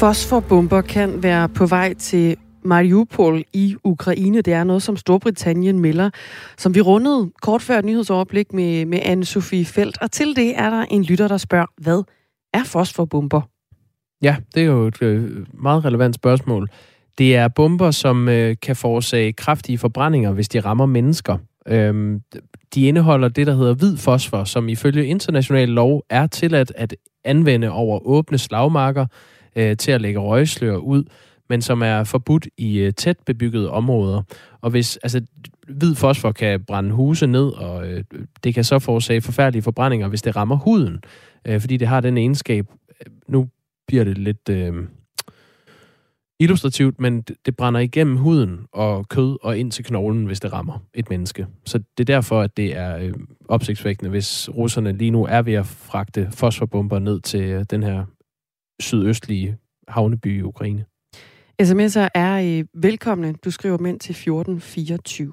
Fosforbomber kan være på vej til Mariupol i Ukraine. Det er noget, som Storbritannien melder, som vi rundede kort før et nyhedsoverblik med, med Anne-Sophie Felt. Og til det er der en lytter, der spørger, hvad er fosforbomber? Ja, det er jo et øh, meget relevant spørgsmål. Det er bomber, som øh, kan forårsage kraftige forbrændinger, hvis de rammer mennesker. Øhm, de indeholder det, der hedder hvid fosfor, som ifølge international lov er tilladt at anvende over åbne slagmarker øh, til at lægge røgslør ud, men som er forbudt i øh, tæt bebyggede områder. Og hvis altså, hvid fosfor kan brænde huse ned, og øh, det kan så forårsage forfærdelige forbrændinger, hvis det rammer huden, øh, fordi det har den egenskab. Øh, nu bliver det lidt... Øh, illustrativt, men det brænder igennem huden og kød og ind til knoglen, hvis det rammer et menneske. Så det er derfor, at det er øh, opsigtsvækkende, hvis russerne lige nu er ved at fragte fosforbomber ned til øh, den her sydøstlige havneby i Ukraine. SMS'er er øh, velkomne. Du skriver mænd til 1424.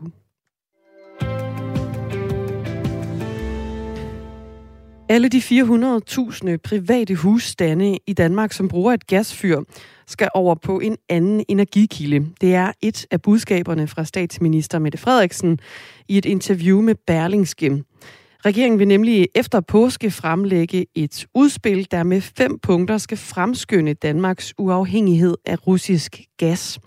Alle de 400.000 private husstande i Danmark, som bruger et gasfyr, skal over på en anden energikilde. Det er et af budskaberne fra statsminister Mette Frederiksen i et interview med Berlingske. Regeringen vil nemlig efter påske fremlægge et udspil, der med fem punkter skal fremskynde Danmarks uafhængighed af russisk gas.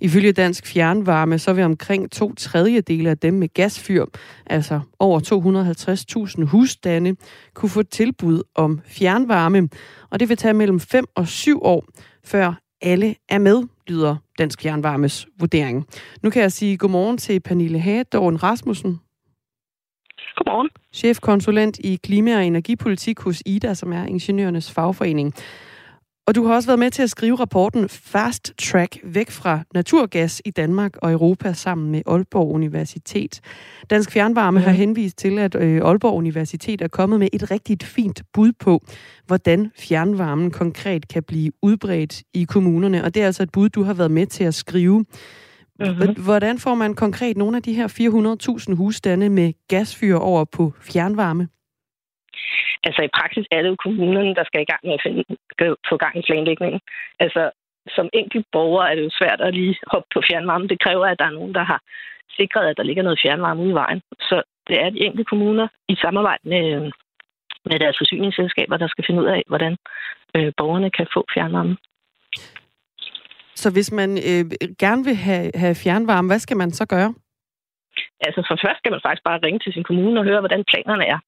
Ifølge Dansk Fjernvarme, så vil omkring to tredjedele af dem med gasfyr, altså over 250.000 husstande, kunne få tilbud om fjernvarme, og det vil tage mellem 5 og 7 år, før alle er med, lyder Dansk Fjernvarmes vurdering. Nu kan jeg sige godmorgen til Pernille Hagedorn Rasmussen. Godmorgen. Chefkonsulent i klima- og energipolitik hos IDA, som er ingeniørernes fagforening. Og du har også været med til at skrive rapporten Fast Track væk fra naturgas i Danmark og Europa sammen med Aalborg Universitet. Dansk Fjernvarme ja. har henvist til, at øh, Aalborg Universitet er kommet med et rigtig fint bud på, hvordan fjernvarmen konkret kan blive udbredt i kommunerne. Og det er altså et bud, du har været med til at skrive. Mm-hmm. Hvordan får man konkret nogle af de her 400.000 husstande med gasfyr over på fjernvarme? Altså i praksis er det jo kommunerne, der skal i gang med at finde, få gang i planlægningen. Altså som enkelt borger er det jo svært at lige hoppe på fjernvarme. Det kræver, at der er nogen, der har sikret, at der ligger noget fjernvarme ude i vejen. Så det er de enkelte kommuner i samarbejde med, med deres forsyningsselskaber, der skal finde ud af, hvordan øh, borgerne kan få fjernvarme. Så hvis man øh, gerne vil have, have fjernvarme, hvad skal man så gøre? Altså for først skal man faktisk bare ringe til sin kommune og høre, hvordan planerne er.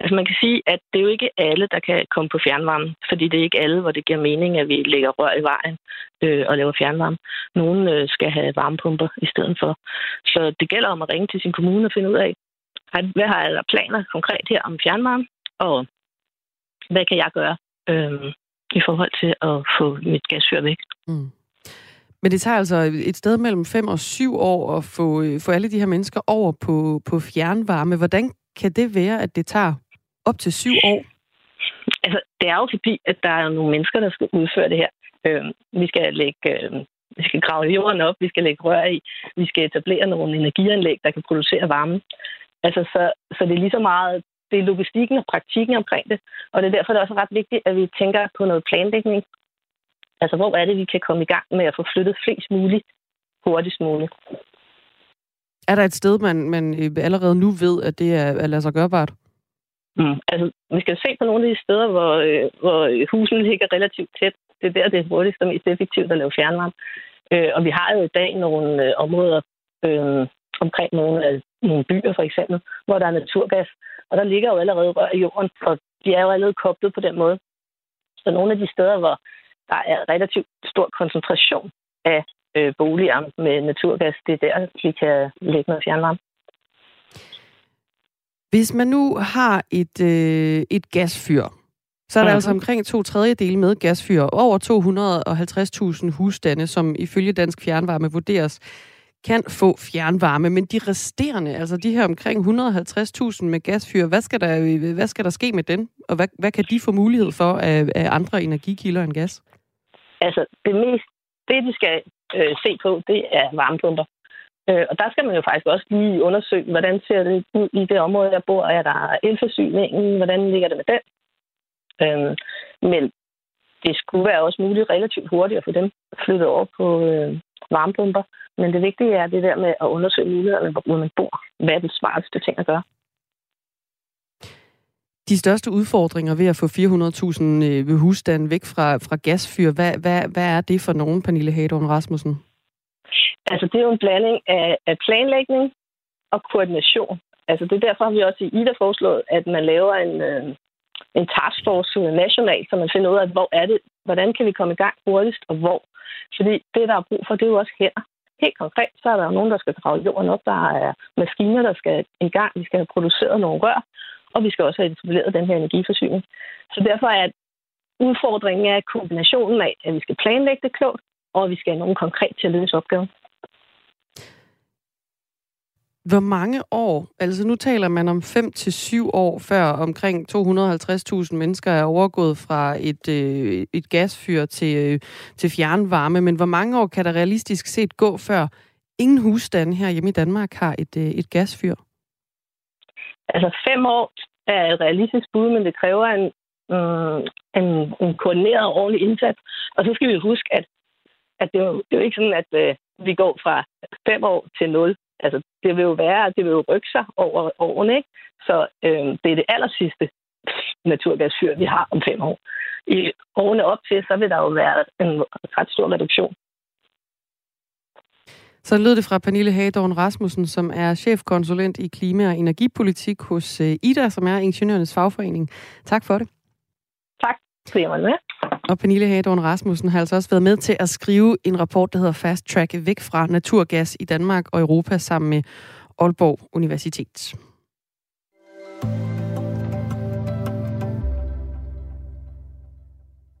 Altså man kan sige, at det er jo ikke alle, der kan komme på fjernvarme, fordi det er ikke alle, hvor det giver mening, at vi lægger rør i vejen øh, og laver fjernvarme. Nogle øh, skal have varmepumper i stedet for. Så det gælder om at ringe til sin kommune og finde ud af, hvad har jeg planer konkret her om fjernvarme, og hvad kan jeg gøre øh, i forhold til at få mit gasfyr væk. Mm. Men det tager altså et sted mellem 5 og 7 år at få, øh, få alle de her mennesker over på, på fjernvarme. Hvordan kan det være, at det tager op til 7 år? Altså, det er jo fordi, at der er nogle mennesker, der skal udføre det her. Øh, vi skal lægge... Øh, vi skal grave jorden op, vi skal lægge rør i, vi skal etablere nogle energianlæg, der kan producere varme. Altså, så, så det er lige så meget det er logistikken og praktikken omkring det. Og det er derfor, det er også ret vigtigt, at vi tænker på noget planlægning. Altså, hvor er det, vi kan komme i gang med at få flyttet flest muligt hurtigst muligt. Er der et sted, man, man øh, allerede nu ved, at det er, er lade sig gørbart? Mm. Altså, vi skal se på nogle af de steder, hvor, øh, hvor husene ligger relativt tæt. Det er der, det er hurtigst og mest effektivt at lave fjernvarme. Øh, og vi har jo i dag nogle øh, områder øh, omkring nogle, af, nogle byer, for eksempel, hvor der er naturgas. Og der ligger jo allerede rør i jorden, og de er jo allerede koblet på den måde. Så nogle af de steder, hvor der er relativt stor koncentration af øh, boliger med naturgas, det er der, vi kan lægge noget fjernvarme. Hvis man nu har et, øh, et gasfyr, så er der mm. altså omkring to tredjedele med gasfyr. Over 250.000 husstande, som ifølge Dansk Fjernvarme vurderes, kan få fjernvarme. Men de resterende, altså de her omkring 150.000 med gasfyr, hvad skal, der, hvad skal der ske med den? Og hvad, hvad kan de få mulighed for af, af andre energikilder end gas? Altså, det mest, det de skal øh, se på, det er varmepumper. Øh, og der skal man jo faktisk også lige undersøge, hvordan ser det ud i det område, jeg bor. Er der elforsyningen? Hvordan ligger det med den? Øh, men det skulle være også muligt relativt hurtigt at få dem flyttet over på øh, varmepumper. Men det vigtige er det der med at undersøge mulighederne, hvor man bor. Hvad er det smarteste ting at gøre? De største udfordringer ved at få 400.000 øh, husstande væk fra, fra gasfyr, hvad, hvad, hvad er det for nogen, Pernille Hadorn Rasmussen? Altså, det er jo en blanding af, af planlægning og koordination. Altså, det er derfor, har vi også i IDA foreslået, at man laver en, øh, en taskforce nationalt, så man finder ud af, hvor er det, hvordan kan vi komme i gang hurtigst, og hvor. Fordi det, der er brug for, det er jo også her. Helt konkret, så er der jo nogen, der skal grave jorden op. Der er maskiner, der skal i gang. Vi skal have produceret nogle rør, og vi skal også have etableret den her energiforsyning. Så derfor er udfordringen er kombinationen af, at vi skal planlægge det klogt, og at vi skal have nogen konkret til at løse opgaven. Hvor mange år, altså nu taler man om 5 til 7 år, før omkring 250.000 mennesker er overgået fra et, øh, et gasfyr til, øh, til fjernvarme, men hvor mange år kan der realistisk set gå, før ingen husstande her hjemme i Danmark har et, øh, et gasfyr? Altså fem år er et realistisk bud, men det kræver en, mm, en, en koordineret og ordentlig indsats. Og så skal vi huske, at, at det, er jo, det er jo ikke sådan, at øh, vi går fra fem år til nul altså, det vil jo være, det vil jo rykke sig over årene, ikke? Så øh, det er det aller sidste naturgasfyr, vi har om fem år. I årene op til, så vil der jo være en ret stor reduktion. Så lød det fra Pernille Hagedorn Rasmussen, som er chefkonsulent i klima- og energipolitik hos øh, IDA, som er ingeniørernes fagforening. Tak for det. Tak, fordi jeg var med. Og Pernille Hagedorn Rasmussen har altså også været med til at skrive en rapport, der hedder Fast Track væk fra naturgas i Danmark og Europa sammen med Aalborg Universitet.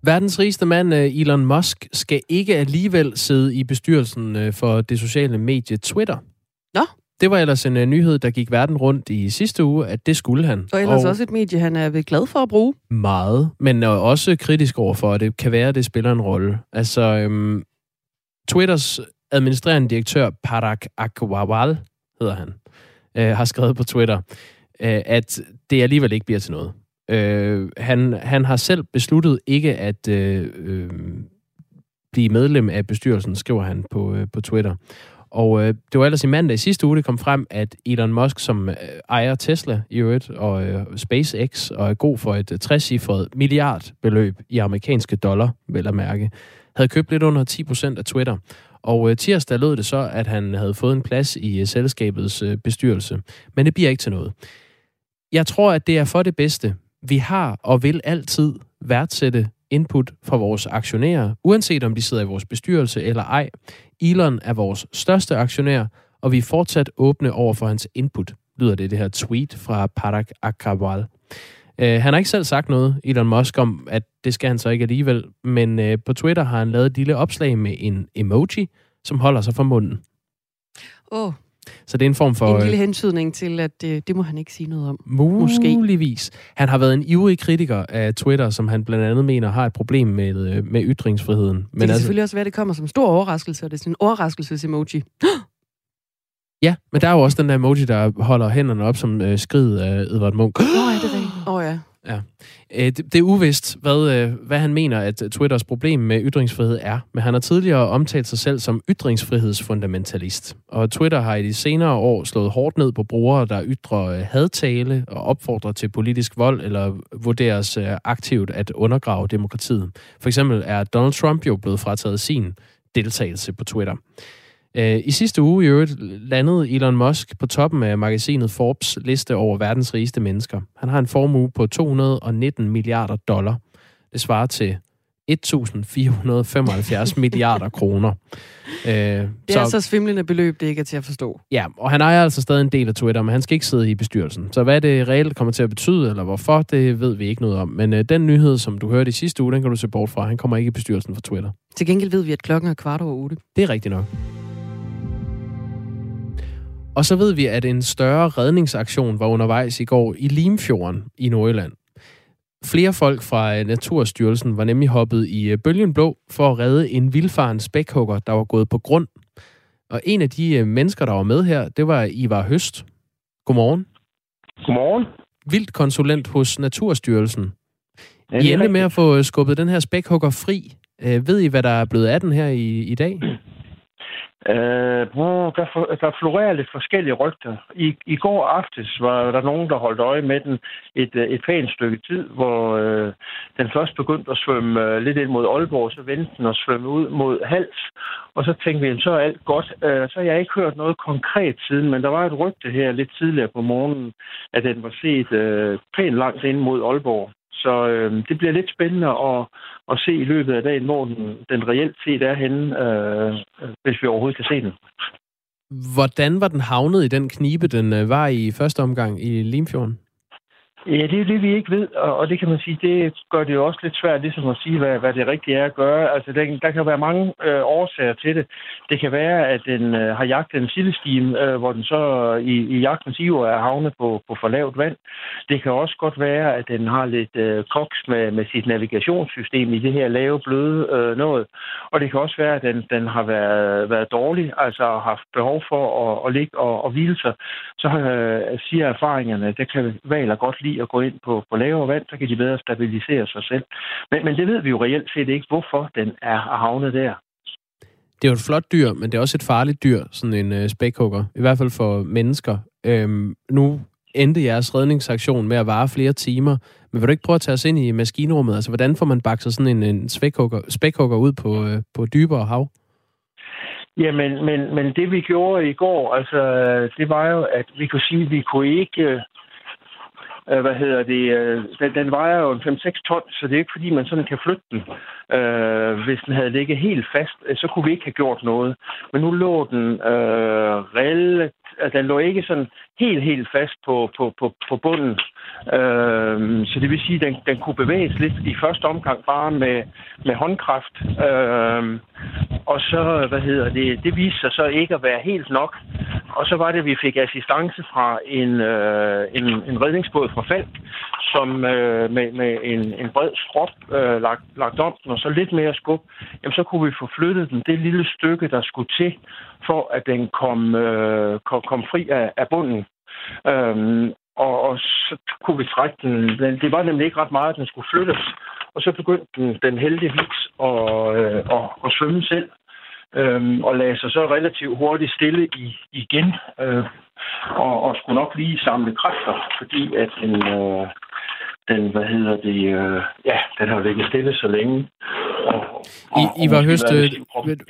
Verdens rigeste mand, øh, Elon Musk, skal ikke alligevel sidde i bestyrelsen øh, for det sociale medie Twitter. Nå. Det var ellers en uh, nyhed, der gik verden rundt i sidste uge, at det skulle han. Og ellers og også et medie, han er glad for at bruge. Meget, men uh, også kritisk overfor, at det kan være, at det spiller en rolle. Altså, øhm, Twitters administrerende direktør, Parag Agrawal, hedder han, øh, har skrevet på Twitter, øh, at det alligevel ikke bliver til noget. Øh, han, han har selv besluttet ikke at øh, øh, blive medlem af bestyrelsen, skriver han på, øh, på Twitter. Og øh, det var ellers i mandag i sidste uge, det kom frem, at Elon Musk, som øh, ejer Tesla i øvrigt, og øh, SpaceX, og er god for et øh, 60-cifret milliardbeløb i amerikanske dollar, vel at mærke, havde købt lidt under 10 procent af Twitter. Og øh, tirsdag lød det så, at han havde fået en plads i øh, selskabets øh, bestyrelse. Men det bliver ikke til noget. Jeg tror, at det er for det bedste. Vi har og vil altid værdsætte input fra vores aktionærer, uanset om de sidder i vores bestyrelse eller ej. Elon er vores største aktionær, og vi er fortsat åbne over for hans input, lyder det det her tweet fra Parag Akrawal. Uh, øh, han har ikke selv sagt noget, Elon Musk, om at det skal han så ikke alligevel, men uh, på Twitter har han lavet et lille opslag med en emoji, som holder sig for munden. Åh, oh, så det er en form for... en lille øh, hentydning til, at øh, det må han ikke sige noget om. Muligvis. Han har været en ivrig kritiker af Twitter, som han blandt andet mener har et problem med, øh, med ytringsfriheden. Men det kan altså, selvfølgelig også være, at det kommer som stor overraskelse, og det er sådan en overraskelses-emoji. Ja, men der er jo også den der emoji, der holder hænderne op som øh, skrid af Edvard Munch. Nå, ja, det er rigtigt. Åh, oh, ja. Ja. Øh, det, det er uvist, hvad, øh, hvad han mener, at Twitters problem med ytringsfrihed er. Men han har tidligere omtalt sig selv som ytringsfrihedsfundamentalist. Og Twitter har i de senere år slået hårdt ned på brugere, der ytrer øh, hadtale og opfordrer til politisk vold, eller vurderes øh, aktivt at undergrave demokratiet. For eksempel er Donald Trump jo blevet frataget sin deltagelse på Twitter. Øh, I sidste uge i øvrigt landede Elon Musk på toppen af magasinet Forbes liste over verdens rigeste mennesker. Han har en formue på 219 milliarder dollar. Det svarer til 1.475 milliarder kroner. Øh, Det er så svimlende beløb, det ikke er til at forstå. Ja, og han ejer altså stadig en del af Twitter, men han skal ikke sidde i bestyrelsen. Så hvad det reelt kommer til at betyde, eller hvorfor, det ved vi ikke noget om. Men øh, den nyhed, som du hørte i sidste uge, den kan du se bort fra. Han kommer ikke i bestyrelsen for Twitter. Til gengæld ved vi, at klokken er kvart over otte. Det er rigtigt nok. Og så ved vi, at en større redningsaktion var undervejs i går i Limfjorden i Nordjylland. Flere folk fra øh, Naturstyrelsen var nemlig hoppet i øh, bølgen blå for at redde en vildfaren spækhugger, der var gået på grund. Og en af de øh, mennesker, der var med her, det var Ivar Høst. Godmorgen. Godmorgen. Vildt konsulent hos Naturstyrelsen. Ja, I endte med at få skubbet den her spækhugger fri. Ved I, hvad der er blevet af den her i, i dag? Øh, der, for, der florerer lidt forskellige rygter. I, I går aftes var der nogen, der holdt øje med den et, øh, et pænt stykke tid, hvor øh, den først begyndte at svømme øh, lidt ind mod Aalborg, så vendte den og svømme ud mod Hals. Og så tænkte vi, så er alt godt. Øh, så har jeg ikke hørt noget konkret siden, men der var et rygte her lidt tidligere på morgenen, at den var set øh, pænt langt ind mod Aalborg. Så øh, det bliver lidt spændende at, at se i løbet af dagen, hvor den, den reelt set er henne, øh, hvis vi overhovedet kan se den. Hvordan var den havnet i den knibe, den øh, var i første omgang i Limfjorden? Ja, det er det, vi ikke ved, og det kan man sige, det gør det jo også lidt svært ligesom at sige, hvad, hvad det rigtige er at gøre. Altså, der, der kan være mange øh, årsager til det. Det kan være, at den øh, har jagtet en sildestime, øh, hvor den så i, i jagtens iver er havnet på, på for lavt vand. Det kan også godt være, at den har lidt øh, koks med, med sit navigationssystem i det her lave, bløde øh, noget. Og det kan også være, at den, den har været, været dårlig, altså haft behov for at, at ligge og, og hvile sig. Så øh, siger erfaringerne, det kan valer godt lide lide at gå ind på, på lavere vand, så kan de bedre stabilisere sig selv. Men, men det ved vi jo reelt set ikke, hvorfor den er havnet der. Det er jo et flot dyr, men det er også et farligt dyr, sådan en øh, spækhugger. I hvert fald for mennesker. Øhm, nu endte jeres redningsaktion med at vare flere timer. Men vil du ikke prøve at tage os ind i maskinrummet? Altså, hvordan får man bakset sådan en, en spækhugger, spækhugger ud på, øh, på dybere hav? Jamen, men, men det vi gjorde i går, altså, det var jo, at vi kunne sige, at vi kunne ikke øh, hvad hedder det, øh, den, den vejer jo 5-6 ton, så det er ikke fordi, man sådan kan flytte den. Øh, hvis den havde ligget helt fast, øh, så kunne vi ikke have gjort noget. Men nu lå den øh, relativt at den lå ikke sådan helt, helt fast på, på, på, på bunden. Øh, så det vil sige, at den, den kunne bevæges lidt i første omgang bare med, med håndkraft. Øh, og så, hvad hedder det, det viste sig så ikke at være helt nok. Og så var det, at vi fik assistance fra en, øh, en, en redningsbåd fra Falk, som øh, med, med en, en bred strop øh, lagt, lagt om den, og så lidt mere skub, jamen så kunne vi få flyttet den det lille stykke, der skulle til, for at den kom, øh, kom, kom fri af, af bunden. Øhm, og, og så kunne vi trække den. Det var nemlig ikke ret meget, at den skulle flyttes. Og så begyndte den, den heldigvis at, øh, at, at svømme selv øhm, og lagde sig så relativt hurtigt stille i, igen, øh, og, og skulle nok lige samle kræfter, fordi at den, øh, den hvad hedder det, øh, ja, den har ligget stille så længe. Og, og, I, I var høst, øh,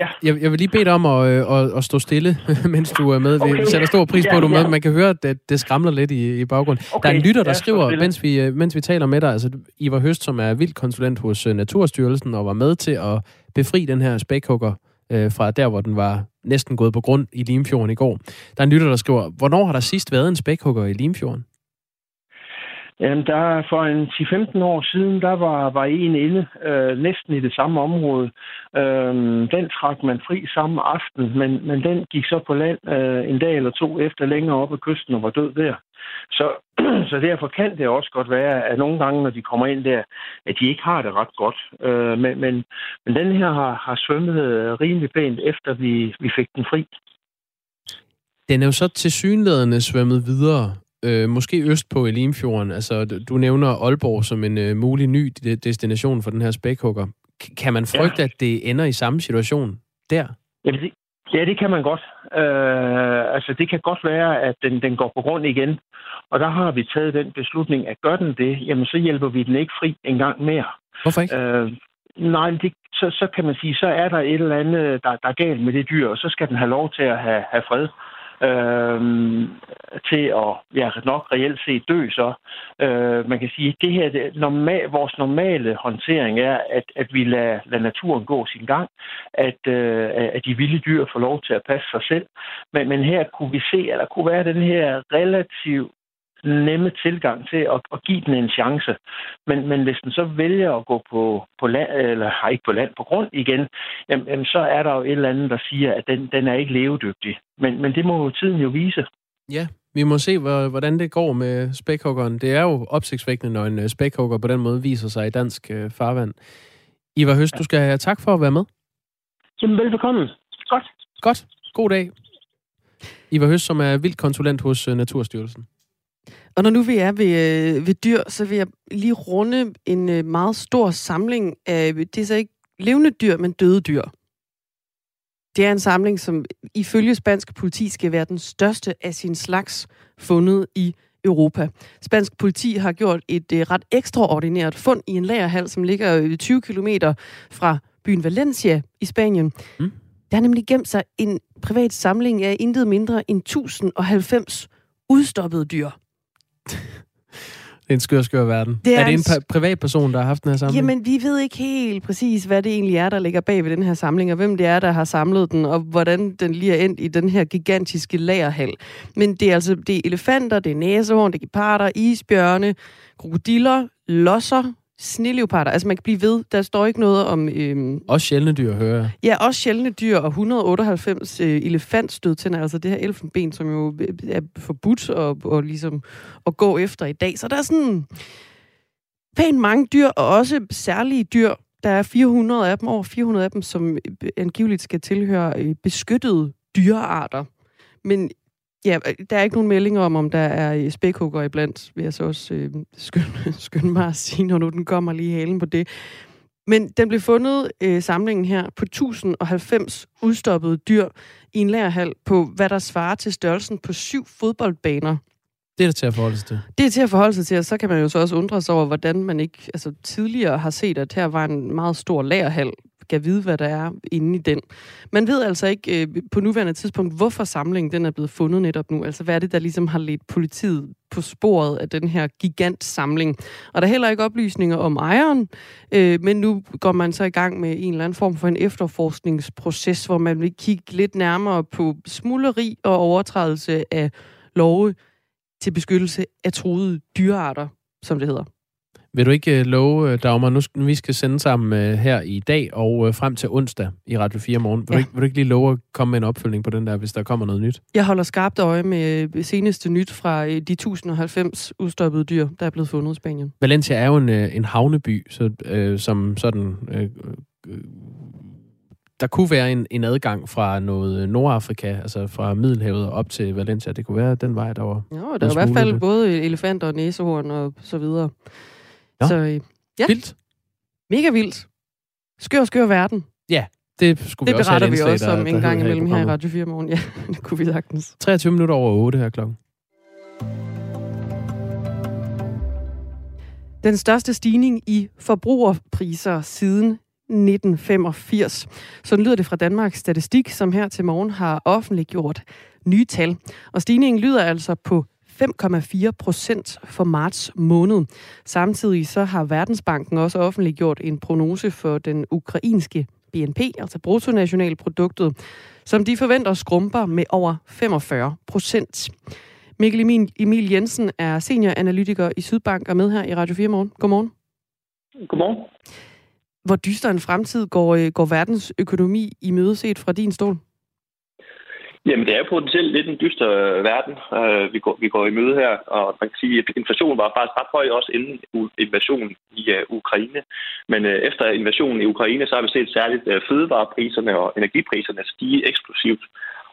ja. jeg, jeg vil lige bede dig om at, øh, at, at stå stille, mens du er med. Okay. Vi sætter stor pris på, at du er med. Man kan høre, at det, det skramler lidt i, i baggrunden. Okay. Der er en lytter, der ja, skriver, mens vi, øh, mens vi taler med dig, altså Ivar Høst, som er vildkonsulent hos Naturstyrelsen, og var med til at befri den her spækhugger øh, fra der, hvor den var næsten gået på grund i Limfjorden i går. Der er en lytter, der skriver, hvornår har der sidst været en spækhugger i Limfjorden? Jamen, der for en 10-15 år siden, der var, var en inde øh, næsten i det samme område. Øh, den trak man fri samme aften, men, men den gik så på land øh, en dag eller to efter længere op ad kysten og var død der. Så, så derfor kan det også godt være, at nogle gange, når de kommer ind der, at de ikke har det ret godt. Øh, men, men, men den her har, har svømmet øh, rimelig pænt, efter vi, vi fik den fri. Den er jo så til synlædende svømmet videre, øh, måske øst på Elimfjorden. Altså, du nævner Aalborg som en øh, mulig ny destination for den her spækhugger. Kan man frygte, ja. at det ender i samme situation der? Jamen, det, ja, det kan man godt. Øh, altså, det kan godt være, at den, den går på grund igen. Og der har vi taget den beslutning, at gør den det, jamen så hjælper vi den ikke fri en gang mere. Hvorfor ikke? Øh, nej, det, så, så kan man sige, så er der et eller andet, der, der er galt med det dyr, og så skal den have lov til at have, have fred øh, øh, til at ja, nok reelt set dø så. Øh, man kan sige, at det her, det, normal, vores normale håndtering er, at, at vi lader, lader naturen gå sin gang, at, øh, at de vilde dyr får lov til at passe sig selv. Men, men her kunne vi se, at der kunne være den her relativt nemme tilgang til at, at give den en chance. Men, men hvis den så vælger at gå på, på land, eller ikke på land, på grund igen, jamen, jamen, så er der jo et eller andet, der siger, at den, den er ikke levedygtig. Men, men det må jo tiden jo vise. Ja, vi må se, hvordan det går med spækhuggeren. Det er jo opsigtsvækkende, når en øh, spækhugger på den måde viser sig i dansk øh, farvand. Ivar Høst, du skal have tak for at være med. Jamen, velbekomme. Godt. Godt. God dag. Ivar Høst, som er vildt konsulent hos øh, Naturstyrelsen. Og når nu vi er ved, øh, ved dyr, så vil jeg lige runde en øh, meget stor samling af, det er så ikke levende dyr, men døde dyr. Det er en samling, som ifølge spansk politi skal være den største af sin slags fundet i Europa. Spansk politi har gjort et uh, ret ekstraordinært fund i en lagerhal, som ligger 20 km fra byen Valencia i Spanien. Mm. Der er nemlig gemt sig en privat samling af intet mindre end 1090 udstoppede dyr. En skør, skør verden. Det er, er det en pa- privatperson, der har haft den her samling? Jamen, vi ved ikke helt præcis, hvad det egentlig er, der ligger bag ved den her samling, og hvem det er, der har samlet den, og hvordan den lige er endt i den her gigantiske lagerhal. Men det er altså det er elefanter, det er næsehorn, det er geparder, isbjørne, krokodiller, losser, sneleoparder. Altså man kan blive ved. Der står ikke noget om... Øhm, også sjældne dyr, hører jeg. Ja, også sjældne dyr og 198 øh, elefantstødtænder, altså det her elfenben, som jo er forbudt at, og ligesom, at gå efter i dag. Så der er sådan pænt mange dyr, og også særlige dyr. Der er 400 af dem, over 400 af dem, som angiveligt skal tilhøre øh, beskyttede dyrearter. Men Ja, der er ikke nogen meldinger om, om der er spækhugger iblandt, vil jeg så også øh, skynde, skynde mig at sige, når nu den kommer lige halen på det. Men den blev fundet, øh, samlingen her, på 1090 udstoppede dyr i en lærhal på, hvad der svarer til størrelsen på syv fodboldbaner. Det er det til at forholde sig til. Det er til at forholde sig til, og så kan man jo så også undre sig over, hvordan man ikke altså, tidligere har set, at her var en meget stor lagerhal kan vide, hvad der er inde i den. Man ved altså ikke øh, på nuværende tidspunkt, hvorfor samlingen den er blevet fundet netop nu. Altså hvad er det, der ligesom har ledt politiet på sporet af den her gigantsamling. Og der er heller ikke oplysninger om ejeren, øh, men nu går man så i gang med en eller anden form for en efterforskningsproces, hvor man vil kigge lidt nærmere på smuleri og overtrædelse af love til beskyttelse af truede dyrearter, som det hedder. Vil du ikke uh, love, øh, Dagmar, nu vi skal sende sammen uh, her i dag og frem til onsdag i Radio 4 morgen. Vil, ja. du ikke, vil du ikke lige love at komme med en opfølgning på den der, hvis der kommer noget nyt? Jeg holder skarpt øje med seneste nyt fra de 1090 udstoppede dyr, der er blevet fundet i Spanien. Valencia er jo en, en havneby, så, uh, som sådan... Uh, der kunne være en, en adgang fra noget Nordafrika, altså fra Middelhavet op til Valencia. Det kunne være den vej, der var... Jo, der er i hvert fald både elefanter og næsehorn og så videre. Ja. Så øh, ja. Vildt. Mega vildt. Skør, skør verden. Ja, det skulle det vi også have vi også om en gang imellem her i Radio 4 morgen. Ja, det kunne vi sagtens. 23 minutter over 8 her klokken. Den største stigning i forbrugerpriser siden 1985. Sådan lyder det fra Danmarks Statistik, som her til morgen har offentliggjort nye tal. Og stigningen lyder altså på 5,4 procent for marts måned. Samtidig så har Verdensbanken også offentliggjort en prognose for den ukrainske BNP, altså bruttonationalproduktet, som de forventer skrumper med over 45 procent. Mikkel Emil, Jensen er senioranalytiker i Sydbank og med her i Radio 4 morgen. Godmorgen. Godmorgen. Hvor dyster en fremtid går, øh, går verdens økonomi i møde set fra din stol? Jamen, det er potentielt lidt en dyster øh, verden, øh, vi, går, vi går i møde her. Og man kan sige, at inflationen var faktisk ret høj også inden invasionen i øh, Ukraine. Men øh, efter invasionen i Ukraine, så har vi set særligt fødevarepriserne og energipriserne stige eksplosivt.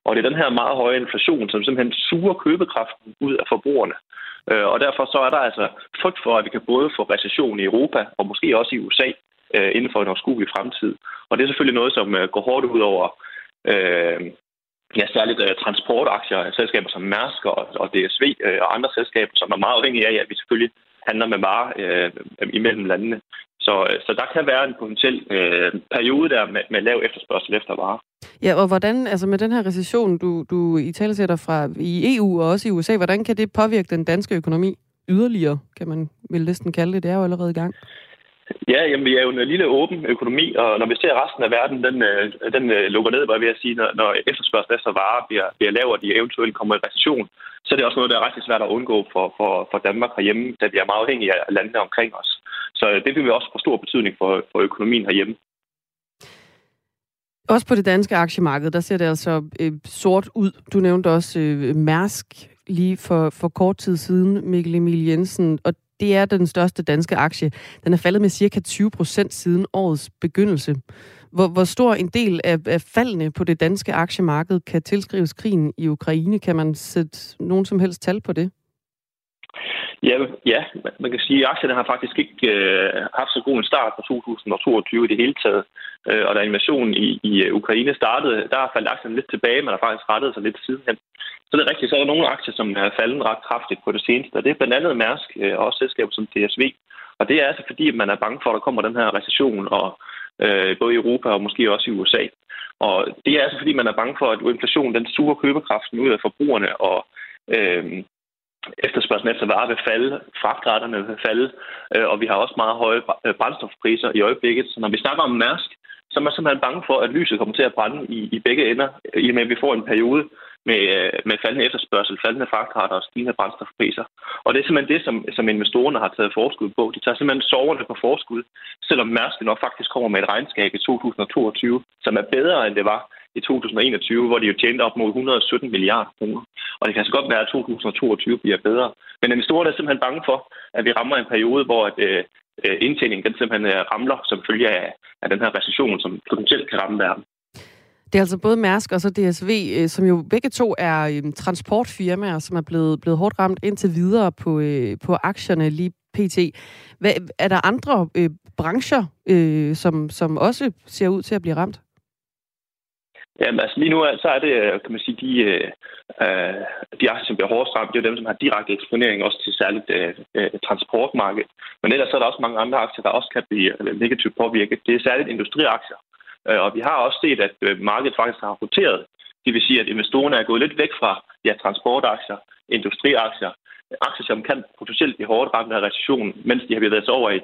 Og det er den her meget høje inflation, som simpelthen suger købekraften ud af forbrugerne. Og derfor så er der altså frygt for, at vi kan både få recession i Europa og måske også i USA inden for en overskuelig fremtid. Og det er selvfølgelig noget, som går hårdt ud over øh, ja, særligt uh, transportaktier, selskaber som Mærsk og, og DSV uh, øh, og andre selskaber, som er meget afhængige af, at vi selvfølgelig handler med varer uh, imellem landene. Så, så der kan være en potentiel uh, periode der med, med lav efterspørgsel efter varer. Ja, og hvordan, altså med den her recession, du, du i talesætter fra i EU og også i USA, hvordan kan det påvirke den danske økonomi yderligere, kan man vel næsten kalde det? Det er jo allerede i gang. Ja, jamen, vi er jo en lille åben økonomi, og når vi ser resten af verden, den, øh, den øh, lukker ned, hvad jeg at sige, når, når efterspørgsel efter varer bliver, bliver lavere, og de eventuelt kommer i recession, så er det også noget, der er rigtig svært at undgå for, for, for Danmark herhjemme, da vi er meget afhængige af landene omkring os. Så øh, det vil vi også få stor betydning for, for økonomien herhjemme. Også på det danske aktiemarked, der ser det altså øh, sort ud. Du nævnte også øh, Mærsk lige for, for kort tid siden, Mikkel Emil Jensen, og det er den største danske aktie. Den er faldet med cirka 20 procent siden årets begyndelse. Hvor, hvor stor en del af, af faldene på det danske aktiemarked kan tilskrives krigen i Ukraine? Kan man sætte nogen som helst tal på det? Ja, ja, man kan sige, at aktierne har faktisk ikke øh, haft så god en start på 2022 i det hele taget. Øh, og da invasionen i, i øh, Ukraine startede, der faldt aktierne lidt tilbage, men har faktisk rettet sig lidt sidenhen. Så det er rigtigt, så er der nogle aktier, som er faldet ret kraftigt på det seneste, og det er blandt andet Mærsk øh, og også selskaber som DSV. Og det er altså fordi, at man er bange for, at der kommer den her recession, og øh, både i Europa og måske også i USA. Og det er altså fordi, man er bange for, at inflationen den suger købekraften ud af forbrugerne, og øh, efterspørgselen efter varer vil falde, fragtretterne vil falde, øh, og vi har også meget høje øh, brændstofpriser i øjeblikket. Så når vi snakker om Mærsk, så er man simpelthen bange for, at lyset kommer til at brænde i, i begge ender, øh, i og med at vi får en periode med, øh, med faldende efterspørgsel, faldende fragtrater og stigende brændstofpriser. Og det er simpelthen det, som, som investorerne har taget forskud på. De tager simpelthen soverne på forskud, selvom Mærsk nok faktisk kommer med et regnskab i 2022, som er bedre, end det var i 2021, hvor de jo tjente op mod 117 milliarder kroner. Og det kan så godt være, at 2022 bliver bedre. Men investorerne er simpelthen bange for, at vi rammer en periode, hvor at, øh, øh indtjeningen den simpelthen øh, ramler som følge af, af den her recession, som potentielt kan ramme verden. Det er altså både Mærsk og så DSV, øh, som jo begge to er transportfirmaer, som er blevet, blevet hårdt ramt indtil videre på, på aktierne lige pt. Hvad, er der andre øh, brancher, øh, som, som også ser ud til at blive ramt? Jamen, altså lige nu så er det, øh, kan man sige, de, øh, øh, de aktier, som bliver hårdest ramt, det er dem, som har direkte eksponering også til særligt øh, øh, transportmarkedet. Men ellers så er der også mange andre aktier, der også kan blive negativt påvirket. Det er særligt industriaktier. Øh, og vi har også set, at øh, markedet faktisk har roteret. Det vil sige, at investorerne er gået lidt væk fra ja, transportaktier, industriaktier, aktier, som kan potentielt blive hårdt ramt af recessionen, mens de har bevæget sig over i,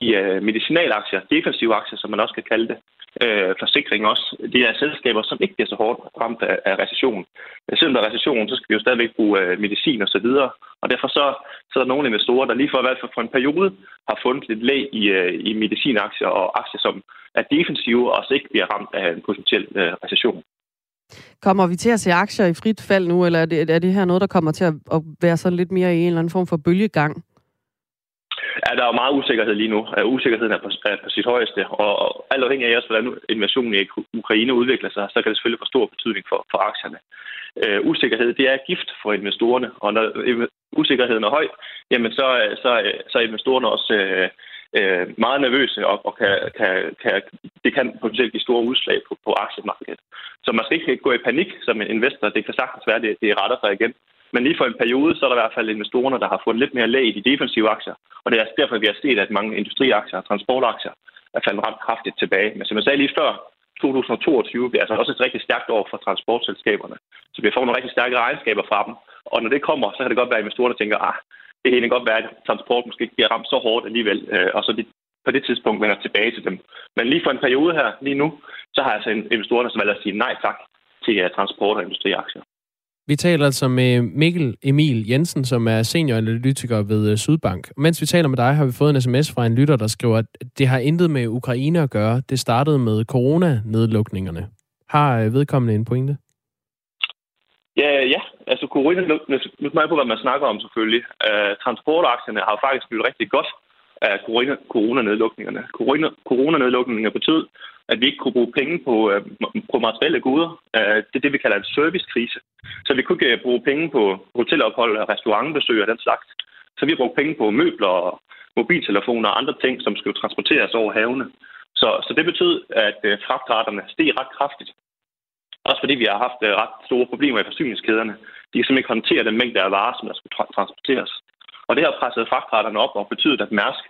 i øh, medicinalaktier, defensive aktier, som man også kan kalde det, øh, forsikring også. Det er selskaber, som ikke bliver så hårdt ramt af, af recession. Øh, selvom der er recession, så skal vi jo stadigvæk bruge øh, medicin og så videre. Og derfor så, så er der nogle investorer, der lige for i hvert fald for en periode har fundet lidt læg i, øh, i medicinaktier og aktier, som er defensive og så ikke bliver ramt af en potentiel øh, recession. Kommer vi til at se aktier i frit fald nu, eller er det, er det her noget, der kommer til at være sådan lidt mere i en eller anden form for bølgegang? Ja, der er jo meget usikkerhed lige nu. Usikkerheden er på, er på sit højeste, og, og alt afhængig af, hvordan invasionen i Ukraine udvikler sig, så kan det selvfølgelig få stor betydning for, for aktierne. Uh, usikkerhed, det er gift for investorerne, og når usikkerheden er høj, jamen så, så, så er investorerne også uh, uh, meget nervøse, og, og kan, kan, kan, det kan potentielt give store udslag på, på aktiemarkedet. Så man skal ikke gå i panik som en investor. Det kan sagtens være, at det, det retter sig igen. Men lige for en periode, så er der i hvert fald investorerne, der har fået lidt mere lag i de defensive aktier. Og det er derfor, vi har set, at mange industriaktier og transportaktier er faldet ret kraftigt tilbage. Men som jeg sagde lige før, 2022 bliver altså også et rigtig stærkt år for transportselskaberne. Så vi får nogle rigtig stærke regnskaber fra dem. Og når det kommer, så kan det godt være, at investorerne tænker, ah, det kan godt være, at transport måske ikke bliver ramt så hårdt alligevel. Øh, og så de på det tidspunkt vender tilbage til dem. Men lige for en periode her, lige nu, så har altså investorerne som valgt at sige nej tak til transport- og industriaktier. Vi taler altså med Mikkel Emil Jensen, som er senioranalytiker ved øh, Sydbank. Mens vi taler med dig, har vi fået en sms fra en lytter, der skriver, at det har intet med Ukraine at gøre. Det startede med coronanedlukningerne. Har øh, vedkommende en pointe? Ja, ja. Altså corona, nu mig på, hvad man snakker om selvfølgelig. Uh, transportaktierne har faktisk blivet rigtig godt af coronanedlukningerne. Corona, coronanedlukningerne betød, at vi ikke kunne bruge penge på, øh, på materielle goder. Øh, det er det, vi kalder en servicekrise. Så vi kunne ikke bruge penge på hotelophold, restaurantbesøg og den slags. Så vi brugte penge på møbler og mobiltelefoner og andre ting, som skulle transporteres over havene. Så, så det betød, at øh, fragtraterne steg ret kraftigt. Også fordi vi har haft øh, ret store problemer i forsyningskæderne. De kan simpelthen ikke håndtere den mængde af varer, som der skulle transporteres. Og det har presset fragtraterne op og betydet, at Mærsk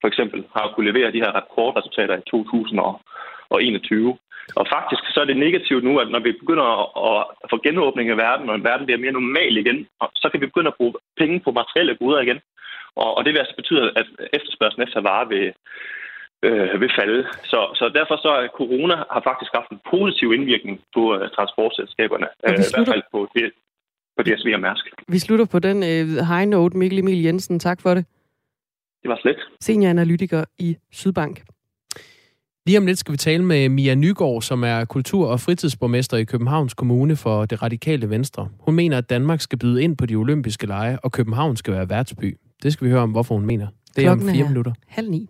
for eksempel har kunne levere de her rekordresultater i 2021. Og faktisk så er det negativt nu, at når vi begynder at få genåbning af verden, og verden bliver mere normal igen, så kan vi begynde at bruge penge på materielle goder igen. Og, det vil altså betyde, at efterspørgselen efter varer vil, øh, vil falde. Så, så derfor så er corona har faktisk haft en positiv indvirkning på uh, transportselskaberne. Uh, I hvert fald på, det, på DSV og Mærsk. Vi slutter på den uh, high note. Mikkel Emil Jensen, tak for det. Det var slet. Senioranalytiker i Sydbank. Lige om lidt skal vi tale med Mia Nygaard, som er kultur- og fritidsborgmester i Københavns Kommune for det radikale Venstre. Hun mener, at Danmark skal byde ind på de olympiske lege, og København skal være værtsby. Det skal vi høre om, hvorfor hun mener. Det er Klokken om fire er minutter. halv ni.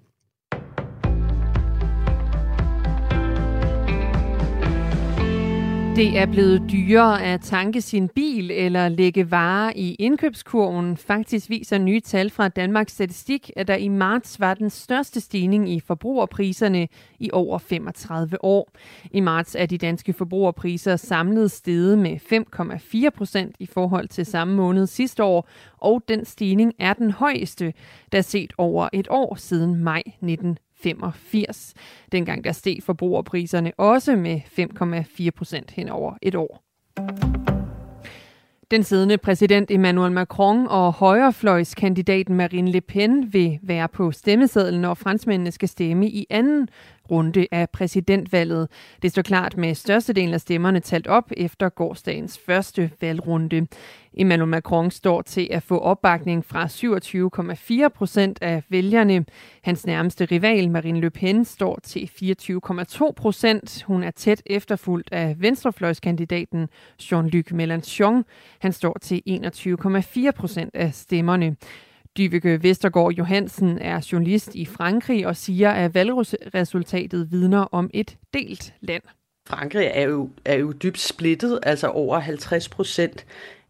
Det er blevet dyrere at tanke sin bil eller lægge varer i indkøbskurven. Faktisk viser nye tal fra Danmarks Statistik, at der i marts var den største stigning i forbrugerpriserne i over 35 år. I marts er de danske forbrugerpriser samlet steget med 5,4 procent i forhold til samme måned sidste år, og den stigning er den højeste, der set over et år siden maj 19 85. Dengang der steg forbrugerpriserne også med 5,4 procent hen over et år. Den siddende præsident Emmanuel Macron og højrefløjskandidaten Marine Le Pen vil være på stemmesedlen, når franskmændene skal stemme i anden runde af præsidentvalget. Det står klart med størstedelen af stemmerne talt op efter gårdsdagens første valgrunde. Emmanuel Macron står til at få opbakning fra 27,4 procent af vælgerne. Hans nærmeste rival, Marine Le Pen, står til 24,2 procent. Hun er tæt efterfulgt af venstrefløjskandidaten Jean-Luc Mélenchon. Han står til 21,4 procent af stemmerne. Dyveke Vestergaard Johansen er journalist i Frankrig og siger, at valgresultatet vidner om et delt land. Frankrig er jo, er jo dybt splittet, altså over 50 procent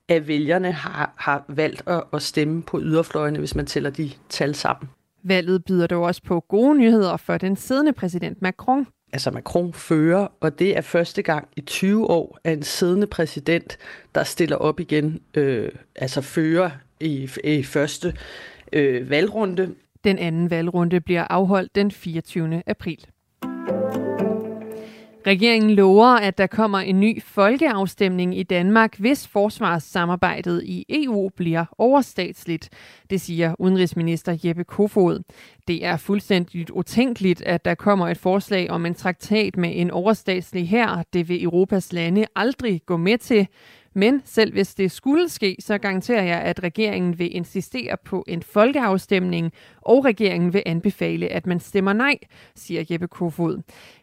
af vælgerne har, har valgt at, at stemme på yderfløjene, hvis man tæller de tal sammen. Valget byder dog også på gode nyheder for den siddende præsident Macron. Altså Macron fører, og det er første gang i 20 år, at en siddende præsident, der stiller op igen, øh, altså fører i, i første øh, valgrunde. Den anden valgrunde bliver afholdt den 24. april. Regeringen lover, at der kommer en ny folkeafstemning i Danmark, hvis forsvarssamarbejdet i EU bliver overstatsligt. Det siger udenrigsminister Jeppe Kofod. Det er fuldstændigt utænkeligt, at der kommer et forslag om en traktat med en overstatslig her. Det vil Europas lande aldrig gå med til. Men selv hvis det skulle ske, så garanterer jeg, at regeringen vil insistere på en folkeafstemning, og regeringen vil anbefale, at man stemmer nej, siger Jeppe Kofod.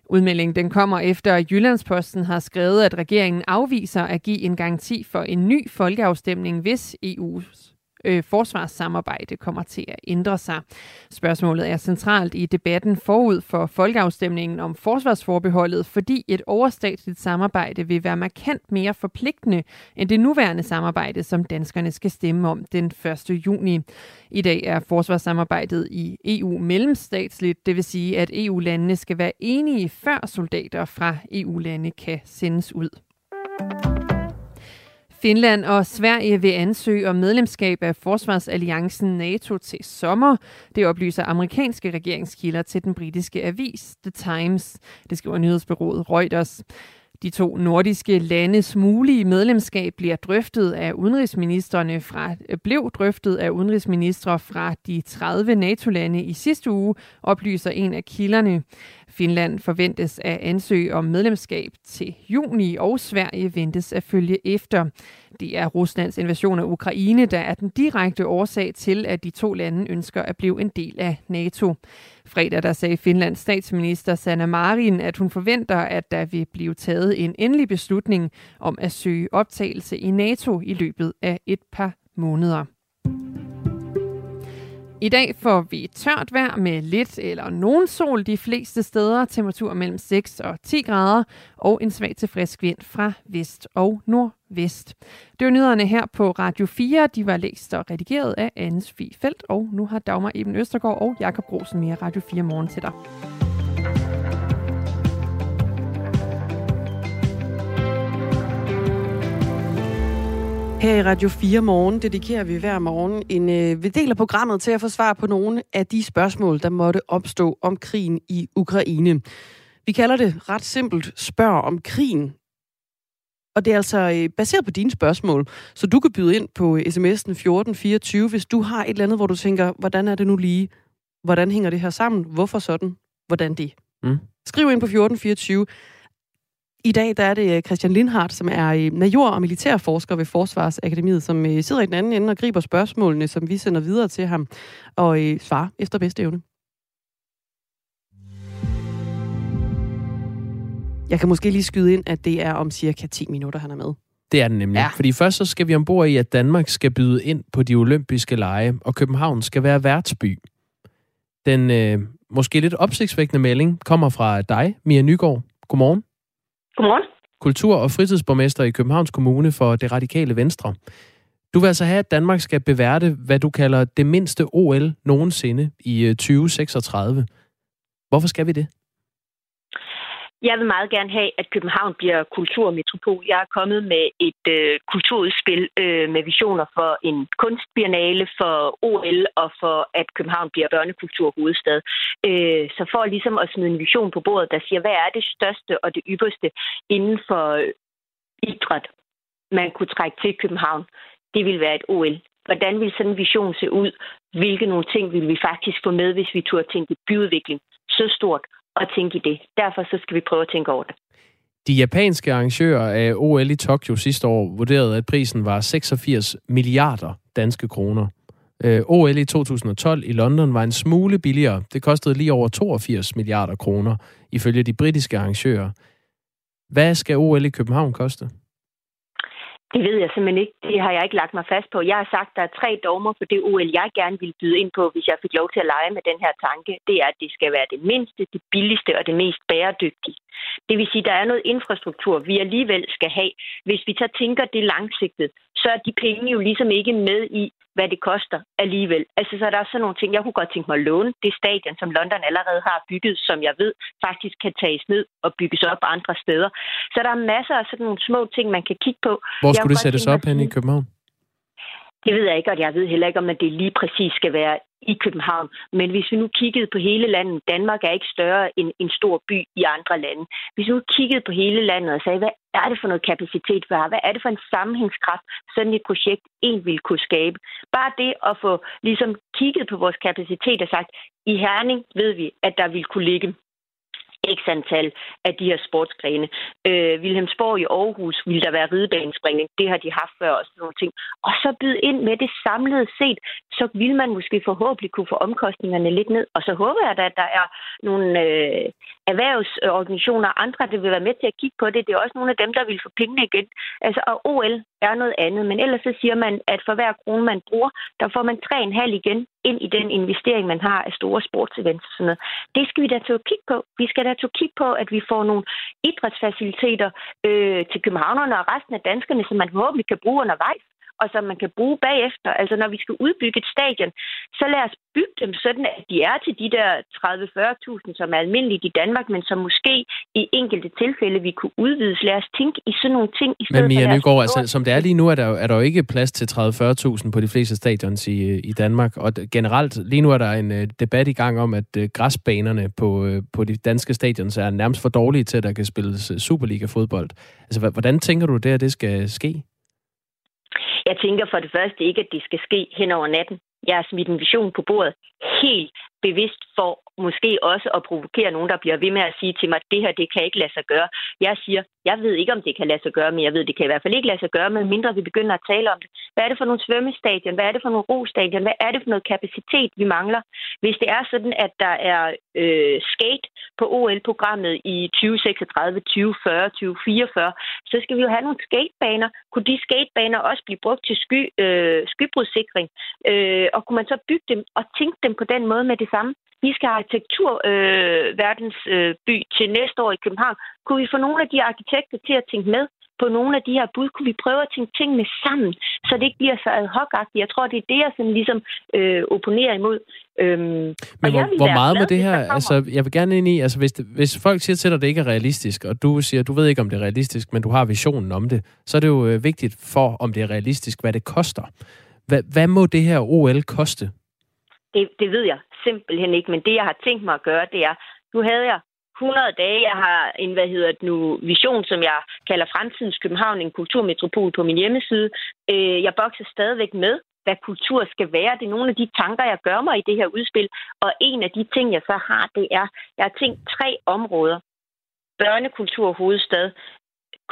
Udmeldingen den kommer efter, at Jyllandsposten har skrevet, at regeringen afviser at give en garanti for en ny folkeafstemning, hvis EU's øh, forsvarssamarbejde kommer til at ændre sig. Spørgsmålet er centralt i debatten forud for folkeafstemningen om forsvarsforbeholdet, fordi et overstatsligt samarbejde vil være markant mere forpligtende end det nuværende samarbejde, som danskerne skal stemme om den 1. juni. I dag er forsvarssamarbejdet i EU mellemstatsligt, det vil sige, at EU-landene skal være enige, før soldater fra EU-lande kan sendes ud. Finland og Sverige vil ansøge om medlemskab af Forsvarsalliancen NATO til sommer. Det oplyser amerikanske regeringskilder til den britiske avis The Times. Det skriver nyhedsbyrået Reuters. De to nordiske landes mulige medlemskab bliver drøftet af udenrigsministerne fra, blev drøftet af udenrigsministre fra de 30 NATO-lande i sidste uge, oplyser en af kilderne. Finland forventes at ansøge om medlemskab til juni, og Sverige ventes at følge efter. Det er Ruslands invasion af Ukraine, der er den direkte årsag til, at de to lande ønsker at blive en del af NATO. Fredag der sagde Finlands statsminister Sanna Marin, at hun forventer, at der vil blive taget en endelig beslutning om at søge optagelse i NATO i løbet af et par måneder. I dag får vi tørt vejr med lidt eller nogen sol de fleste steder. Temperatur mellem 6 og 10 grader og en svag til frisk vind fra vest og nordvest. Det var nyhederne her på Radio 4. De var læst og redigeret af Anne Sofie Felt, og nu har Dagmar Eben Østergaard og Jakob Grosen mere Radio 4 morgen til dig. Her i Radio 4 Morgen dedikerer vi hver morgen en øh, del af programmet til at få svar på nogle af de spørgsmål, der måtte opstå om krigen i Ukraine. Vi kalder det ret simpelt spørg om krigen. Og det er altså øh, baseret på dine spørgsmål, så du kan byde ind på sms'en 1424, hvis du har et eller andet, hvor du tænker, hvordan er det nu lige? Hvordan hænger det her sammen? Hvorfor sådan? Hvordan det? Mm. Skriv ind på 1424. I dag der er det øh, Christian Lindhardt, som er øh, major og militærforsker ved Forsvarsakademiet, som øh, sidder i den anden ende og griber spørgsmålene, som vi sender videre til ham, og svarer efter bedste evne. Jeg kan måske lige skyde ind, at det er om cirka 10 minutter, han er med. Det er den nemlig. Ja. Fordi først så skal vi ombord i, at Danmark skal byde ind på de olympiske lege, og København skal være værtsby. Den øh, måske lidt opsigtsvækkende melding kommer fra dig, Mia Nygaard. Godmorgen. Godmorgen. kultur- og fritidsborgmester i Københavns Kommune for det radikale Venstre. Du vil altså have, at Danmark skal beværte, hvad du kalder det mindste OL nogensinde i øh, 2036. Hvorfor skal vi det? Jeg vil meget gerne have, at København bliver kulturmetropol. Jeg er kommet med et øh, kulturudspil øh, med visioner for en kunstbiennale, for OL og for, at København bliver børnekulturhovedstad. Øh, så for ligesom at smide en vision på bordet, der siger, hvad er det største og det ypperste inden for idræt, man kunne trække til København, det vil være et OL. Hvordan vil sådan en vision se ud? Hvilke nogle ting vil vi faktisk få med, hvis vi turde tænke byudvikling så stort at tænke i det. Derfor så skal vi prøve at tænke over det. De japanske arrangører af OL i Tokyo sidste år vurderede, at prisen var 86 milliarder danske kroner. Øh, OL i 2012 i London var en smule billigere. Det kostede lige over 82 milliarder kroner, ifølge de britiske arrangører. Hvad skal OL i København koste? Det ved jeg simpelthen ikke. Det har jeg ikke lagt mig fast på. Jeg har sagt, at der er tre dogmer for det OL, jeg gerne vil byde ind på, hvis jeg fik lov til at lege med den her tanke. Det er, at det skal være det mindste, det billigste og det mest bæredygtige. Det vil sige, at der er noget infrastruktur, vi alligevel skal have. Hvis vi så tænker det langsigtet, så er de penge jo ligesom ikke med i, hvad det koster alligevel. Altså, så er der sådan nogle ting, jeg kunne godt tænke mig at låne. Det stadion, som London allerede har bygget, som jeg ved faktisk kan tages ned og bygges op andre steder. Så der er masser af sådan nogle små ting, man kan kigge på. Hvor skulle det sættes op hen i København? Det ved jeg ikke, og jeg ved heller ikke, om det lige præcis skal være i København. Men hvis vi nu kiggede på hele landet, Danmark er ikke større end en stor by i andre lande. Hvis vi nu kiggede på hele landet og sagde, hvad er det for noget kapacitet, vi har? Hvad er det for en sammenhængskraft, sådan et projekt en vil kunne skabe? Bare det at få ligesom kigget på vores kapacitet og sagt, i Herning ved vi, at der vil kunne ligge x antal af de her sportsgrene. Øh, Vilhelmsborg i Aarhus vil der være ridebanespringning. Det har de haft før og sådan nogle ting. Og så byde ind med det samlede set, så vil man måske forhåbentlig kunne få omkostningerne lidt ned. Og så håber jeg da, at der er nogle øh, erhvervsorganisationer og andre, der vil være med til at kigge på det. Det er også nogle af dem, der vil få pengene igen. Altså, og OL er noget andet. Men ellers så siger man, at for hver krone, man bruger, der får man 3,5 igen ind i den investering, man har af store sportsevents og sådan noget. Det skal vi da til at kigge på. Vi skal da til at kigge på, at vi får nogle idrætsfaciliteter øh, til københavnerne og resten af danskerne, som man forhåbentlig kan bruge undervejs og som man kan bruge bagefter. Altså når vi skal udbygge et stadion, så lad os bygge dem sådan, at de er til de der 30-40.000, som er almindeligt i Danmark, men som måske i enkelte tilfælde vi kunne udvides. Lad os tænke i sådan nogle ting. I stedet men Mia Nygaard, altså, som det er lige nu, er der, er der jo ikke plads til 30-40.000 på de fleste stadions i, i Danmark. Og generelt, lige nu er der en uh, debat i gang om, at uh, græsbanerne på, uh, på de danske stadions er nærmest for dårlige til, at der kan spilles Superliga-fodbold. Altså, hvordan tænker du det, at det skal ske? Jeg tænker for det første ikke, at det skal ske hen over natten. Jeg har smidt en vision på bordet helt bevidst for måske også at provokere nogen, der bliver ved med at sige til mig, at det her, det kan ikke lade sig gøre. Jeg siger, jeg ved ikke, om det kan lade sig gøre, men jeg ved, det kan i hvert fald ikke lade sig gøre, medmindre vi begynder at tale om det. Hvad er det for nogle svømmestadion? Hvad er det for nogle rostadion? Hvad er det for noget kapacitet, vi mangler? Hvis det er sådan, at der er øh, skate på OL-programmet i 2036, 2040, 2044, så skal vi jo have nogle skatebaner. Kunne de skatebaner også blive brugt til sky, øh, skybrudssikring? Øh, og kunne man så bygge dem og tænke dem på den måde med det samme? Vi skal have arkitekturverdensby øh, til næste år i København. Kunne vi få nogle af de arkitekter til at tænke med på nogle af de her bud? Kunne vi prøve at tænke tingene sammen, så det ikke bliver så ad hoc -agtigt? Jeg tror, det er det, jeg sådan ligesom øh, opponerer imod. Øhm, Men hvor, hvor meget med det her, altså jeg vil gerne ind i, altså hvis, det, hvis folk siger til dig, at det ikke er realistisk, og du siger, du ved ikke, om det er realistisk, men du har visionen om det, så er det jo øh, vigtigt for, om det er realistisk, hvad det koster. Hvad, hvad må det her OL koste? Det, det ved jeg simpelthen ikke, men det, jeg har tænkt mig at gøre, det er, nu havde jeg 100 dage. Jeg har en, hvad hedder det nu, vision, som jeg kalder Fremtidens København, en kulturmetropol på min hjemmeside. Øh, jeg bokser stadigvæk med, hvad kultur skal være. Det er nogle af de tanker, jeg gør mig i det her udspil. Og en af de ting, jeg så har, det er, jeg har tænkt tre områder. Børnekultur hovedstad,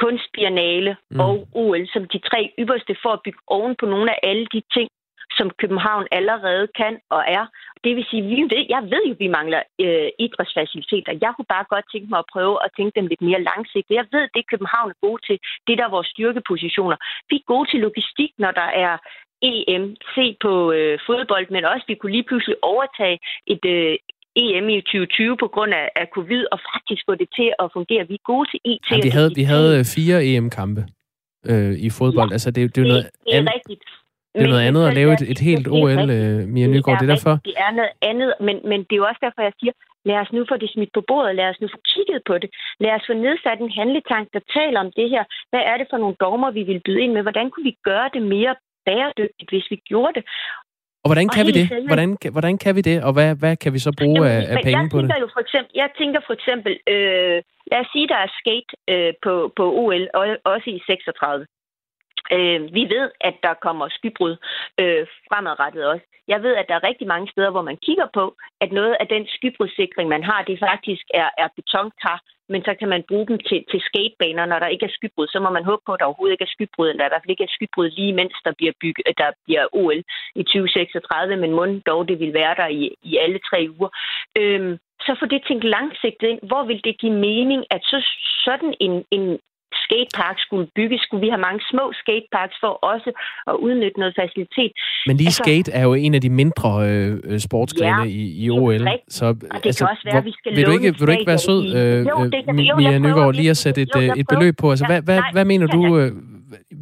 kunstbiennale mm. og OL som de tre ypperste for at bygge oven på nogle af alle de ting, som København allerede kan og er. Det vil sige, vi ved, jeg ved jo, at vi mangler øh, idrætsfaciliteter. Jeg kunne bare godt tænke mig at prøve at tænke dem lidt mere langsigtet. Jeg ved, det København er gode til. Det der er vores styrkepositioner. Vi er gode til logistik, når der er EM, se på øh, fodbold, men også vi kunne lige pludselig overtage et, øh, EM i 2020 på grund af, af covid, og faktisk få det til at fungere. Vi er gode til IT. Ja, vi, havde, vi havde øh, fire EM-kampe øh, i fodbold. Ja, altså, det, det er noget, det er rigtigt. Det er noget andet at lave et, et helt OL, øh, Mia Nygaard. Det er derfor... Det er noget andet, men, men det er jo også derfor, jeg siger, lad os nu få det smidt på bordet, lad os nu få kigget på det. Lad os få nedsat en handletank, der taler om det her. Hvad er det for nogle dogmer, vi vil byde ind med? Hvordan kunne vi gøre det mere bæredygtigt, hvis vi gjorde det? Og hvordan kan og vi det? Selve... Hvordan, hvordan kan vi det, og hvad, hvad kan vi så bruge Jamen, af, af penge på det? Jo for eksempel, jeg tænker for eksempel, øh, lad os sige, der er skate øh, på, på OL, og også i 36. Øh, vi ved, at der kommer skybrud øh, fremadrettet også. Jeg ved, at der er rigtig mange steder, hvor man kigger på, at noget af den skybrudssikring, man har, det faktisk er, er betonkar, men så kan man bruge dem til, til skatebaner, når der ikke er skybrud. Så må man håbe på, at der overhovedet ikke er skybrud, eller i hvert fald ikke er skybrud lige mens der bliver, bygget, øh, der bliver OL i 2036, men mund dog det vil være der i, i alle tre uger. Øhm, så få det tænkt langsigtet ind. Hvor vil det give mening, at så sådan en, en skatepark skulle bygges, skulle vi have mange små skateparks for også at udnytte noget facilitet. Men lige altså, skate er jo en af de mindre øh, øh sportsgrene ja, i, i OL. Så, og det altså, kan også være, hvor, vi skal vil du ikke, vil du ikke være sød, øh, jo, det kan, jo, Mia Nygaard, lige at sætte et, jo, øh, et beløb på? Altså, hvad, hvad, hvad mener du, øh,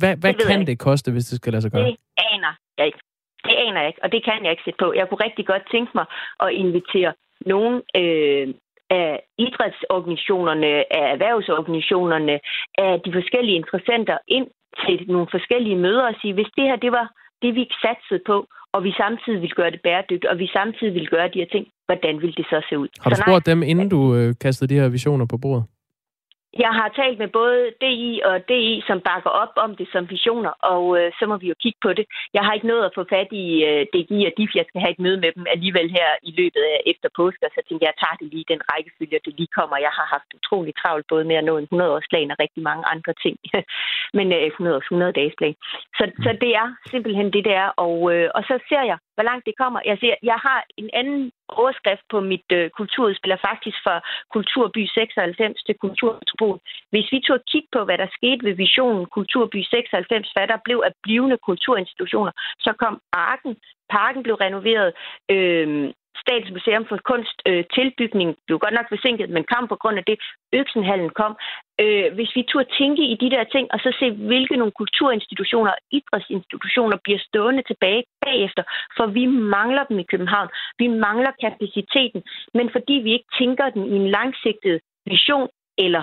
hvad, hvad det kan det koste, hvis det skal lade sig gøre? Det aner jeg ikke. Det aner jeg ikke, og det kan jeg ikke sætte på. Jeg kunne rigtig godt tænke mig at invitere nogen øh, af idrætsorganisationerne, af erhvervsorganisationerne, af de forskellige interessenter ind til nogle forskellige møder og sige, hvis det her det var det, vi satsede på, og vi samtidig vil gøre det bæredygtigt, og vi samtidig vil gøre de her ting, hvordan vil det så se ud? Har du spurgt dem, inden du øh, kastede de her visioner på bordet? Jeg har talt med både DI og DI, som bakker op om det som visioner, og øh, så må vi jo kigge på det. Jeg har ikke nået at få fat i øh, DGI og DIF. Jeg skal have et møde med dem alligevel her i løbet af efter påske, så tænker jeg, jeg tager det lige den rækkefølge, det lige kommer. Jeg har haft utrolig travlt både med at nå en 100-årsplan og rigtig mange andre ting. Men øh, 100 100 plan. Så, så det er simpelthen det, der. Og, øh, og så ser jeg, hvor langt det kommer. Jeg, ser, jeg har en anden overskrift på mit øh, kulturudspil, er faktisk fra Kulturby 96 til Kulturmetropol. Hvis vi tog kigge på, hvad der skete ved visionen Kulturby 96, hvad der blev af blivende kulturinstitutioner, så kom Arken, parken blev renoveret, øh, Statens Museum for Kunst øh, tilbygning blev godt nok forsinket, men kom på grund af det. Øksenhallen kom. Øh, hvis vi turde tænke i de der ting, og så se, hvilke nogle kulturinstitutioner og idrætsinstitutioner bliver stående tilbage bagefter, for vi mangler dem i København. Vi mangler kapaciteten, men fordi vi ikke tænker den i en langsigtet vision eller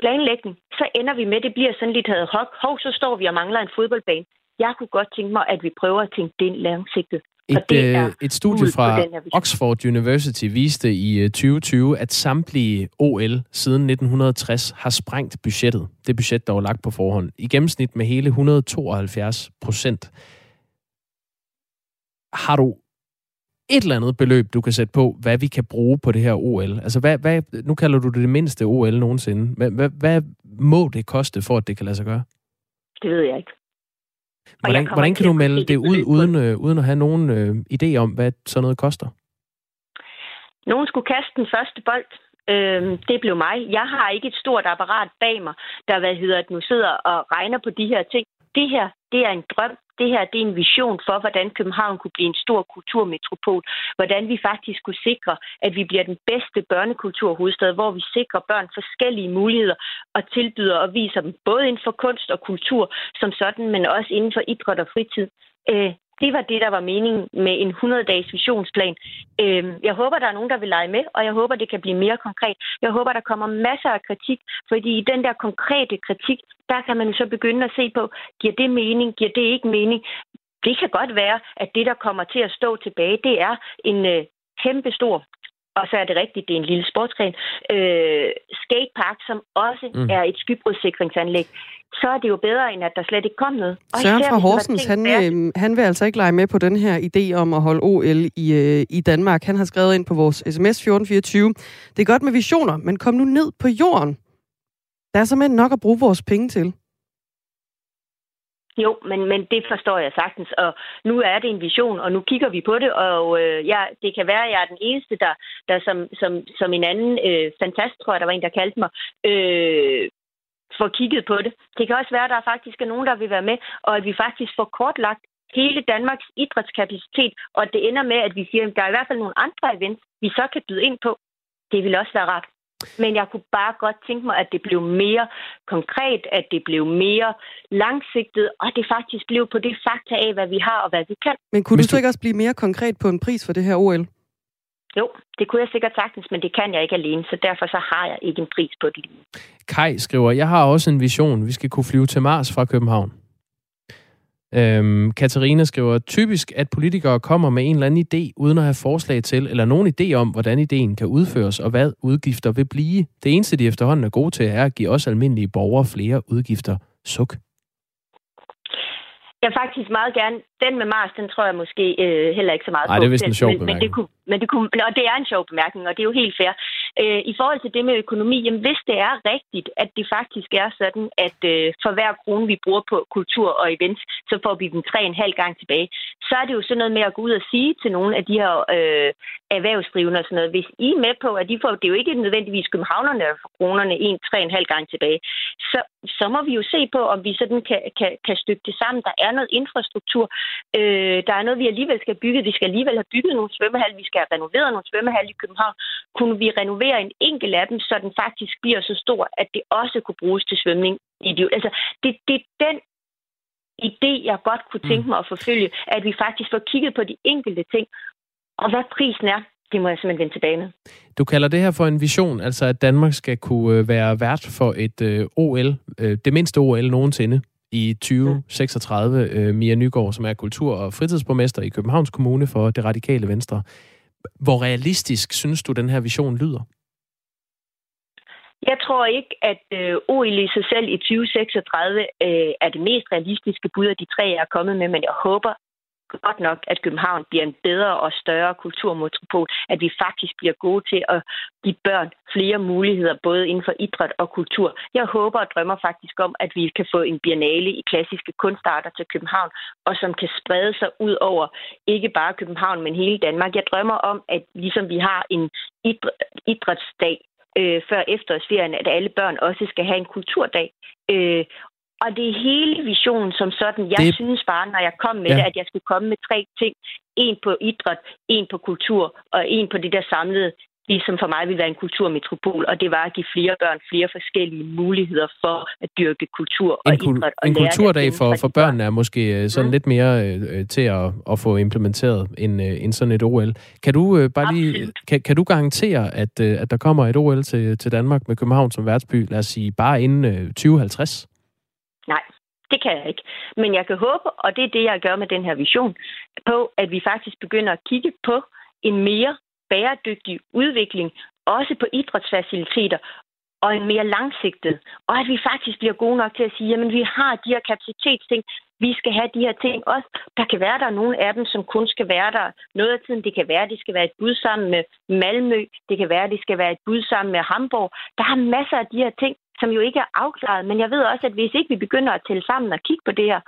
planlægning, så ender vi med, at det bliver sådan lidt hoc. Hov, så står vi og mangler en fodboldbane. Jeg kunne godt tænke mig, at vi prøver at tænke den langsigtet. Et, øh, et studie fra Oxford University viste i 2020, øh, at samtlige OL siden 1960 har sprængt budgettet. Det budget, der var lagt på forhånd. I gennemsnit med hele 172 procent. Har du et eller andet beløb, du kan sætte på, hvad vi kan bruge på det her OL? Altså, hvad, hvad, nu kalder du det det mindste OL nogensinde. Hvad, hvad, hvad må det koste, for at det kan lade sig gøre? Det ved jeg ikke. Hvordan, hvordan kan du melde det ud, uden, øh, uden at have nogen øh, idé om, hvad sådan noget koster? Nogen skulle kaste den første bold. Øh, det blev mig. Jeg har ikke et stort apparat bag mig, der hvad hedder, at nu sidder og regner på de her ting. Det her, det er en drøm det her det er en vision for, hvordan København kunne blive en stor kulturmetropol. Hvordan vi faktisk kunne sikre, at vi bliver den bedste børnekulturhovedstad, hvor vi sikrer børn forskellige muligheder og tilbyder og viser dem både inden for kunst og kultur som sådan, men også inden for idræt og fritid. Øh, det var det, der var meningen med en 100-dages visionsplan. Øhm, jeg håber, der er nogen, der vil lege med, og jeg håber, det kan blive mere konkret. Jeg håber, der kommer masser af kritik, fordi i den der konkrete kritik, der kan man så begynde at se på, giver det mening, giver det ikke mening? Det kan godt være, at det, der kommer til at stå tilbage, det er en øh, kæmpe stor og så er det rigtigt, det er en lille sportsgren, øh, skatepark, som også mm. er et skybrudssikringsanlæg så er det jo bedre, end at der slet ikke kom noget. Og Søren fra Horsens, han, øh, han vil altså ikke lege med på den her idé om at holde OL i, øh, i Danmark. Han har skrevet ind på vores sms 1424. Det er godt med visioner, men kom nu ned på jorden. Der er simpelthen nok at bruge vores penge til. Jo, men, men det forstår jeg sagtens, og nu er det en vision, og nu kigger vi på det, og øh, ja, det kan være, at jeg er den eneste, der, der som, som, som en anden øh, fantast, tror jeg, der var en, der kaldte mig, øh, får kigget på det. Det kan også være, at der faktisk er nogen, der vil være med, og at vi faktisk får kortlagt hele Danmarks idrætskapacitet, og det ender med, at vi siger, at der er i hvert fald nogle andre events, vi så kan byde ind på, det vil også være rart. Men jeg kunne bare godt tænke mig, at det blev mere konkret, at det blev mere langsigtet, og det faktisk blev på det fakta af, hvad vi har og hvad vi kan. Men kunne du så ikke også blive mere konkret på en pris for det her OL? Jo, det kunne jeg sikkert sagtens, men det kan jeg ikke alene, så derfor så har jeg ikke en pris på det lige. Kai skriver, jeg har også en vision. Vi skal kunne flyve til Mars fra København. Øhm, Katarina skriver, typisk at politikere kommer med en eller anden idé, uden at have forslag til, eller nogen idé om, hvordan ideen kan udføres, og hvad udgifter vil blive. Det eneste, de efterhånden er gode til, er at give os almindelige borgere flere udgifter. Suk. Jeg faktisk meget gerne, den med Mars, den tror jeg måske øh, heller ikke så meget Ej, på. det er vist en sjov men, men, det kunne, men det kunne, og det er en sjov bemærkning, og det er jo helt fair. Øh, I forhold til det med økonomi, jamen hvis det er rigtigt, at det faktisk er sådan, at øh, for hver krone, vi bruger på kultur og events, så får vi den tre en halv gang tilbage, så er det jo sådan noget med at gå ud og sige til nogle af de her øh, erhvervsdrivende og sådan noget, hvis I er med på, at de får, det er jo ikke nødvendigvis københavnerne, der kronerne en, tre en halv gang tilbage, så, så må vi jo se på, om vi sådan kan, kan, kan stykke det sammen. Der er noget infrastruktur, øh, der er noget, vi alligevel skal bygge. Vi skal alligevel have bygget nogle svømmehal, vi skal have renoveret nogle svømmehal i København. Kunne vi renovere en enkelt af dem, så den faktisk bliver så stor, at det også kunne bruges til svømning? Altså, det, det er den idé, jeg godt kunne tænke mig at forfølge, at vi faktisk får kigget på de enkelte ting, og hvad prisen er, det må jeg simpelthen vende tilbage med. Du kalder det her for en vision, altså at Danmark skal kunne øh, være vært for et øh, OL, øh, det mindste OL nogensinde i 2036. Øh, Mia Nygaard, som er kultur- og fritidsborgmester i Københavns Kommune for det radikale venstre. Hvor realistisk synes du, den her vision lyder? Jeg tror ikke, at øh, i sig selv i 2036 øh, er det mest realistiske bud af de tre, jeg er kommet med, men jeg håber godt nok, at København bliver en bedre og større kulturmetropol, at vi faktisk bliver gode til at give børn flere muligheder, både inden for idræt og kultur. Jeg håber og drømmer faktisk om, at vi kan få en biennale i klassiske kunstarter til København, og som kan sprede sig ud over ikke bare København, men hele Danmark. Jeg drømmer om, at ligesom vi har en idrætsdag øh, før efterårsferien, at alle børn også skal have en kulturdag. Øh, og det er hele visionen som sådan. Jeg det... synes bare, når jeg kom med ja. det, at jeg skulle komme med tre ting. En på idræt, en på kultur og en på det der samlede det, som for mig ville være en kulturmetropol, og det var at give flere børn flere forskellige muligheder for at dyrke kultur og en idræt. Og en kulturdag for, for børnene er måske øh, sådan mm. lidt mere øh, til at, at få implementeret end, øh, end sådan et OL. Kan du øh, bare lige, kan, kan du garantere, at, øh, at der kommer et OL til, til Danmark med København som værtsby, lad os sige, bare inden øh, 2050? Nej, det kan jeg ikke. Men jeg kan håbe, og det er det, jeg gør med den her vision, på, at vi faktisk begynder at kigge på en mere bæredygtig udvikling, også på idrætsfaciliteter, og en mere langsigtet. Og at vi faktisk bliver gode nok til at sige, jamen vi har de her kapacitetsting, vi skal have de her ting også. Der kan være, der er nogle af dem, som kun skal være der noget af tiden. Det kan være, det skal være et bud sammen med Malmø. Det kan være, det skal være et bud sammen med Hamburg. Der er masser af de her ting, som jo ikke er afklaret. Men jeg ved også, at hvis ikke vi begynder at tælle sammen og kigge på det her,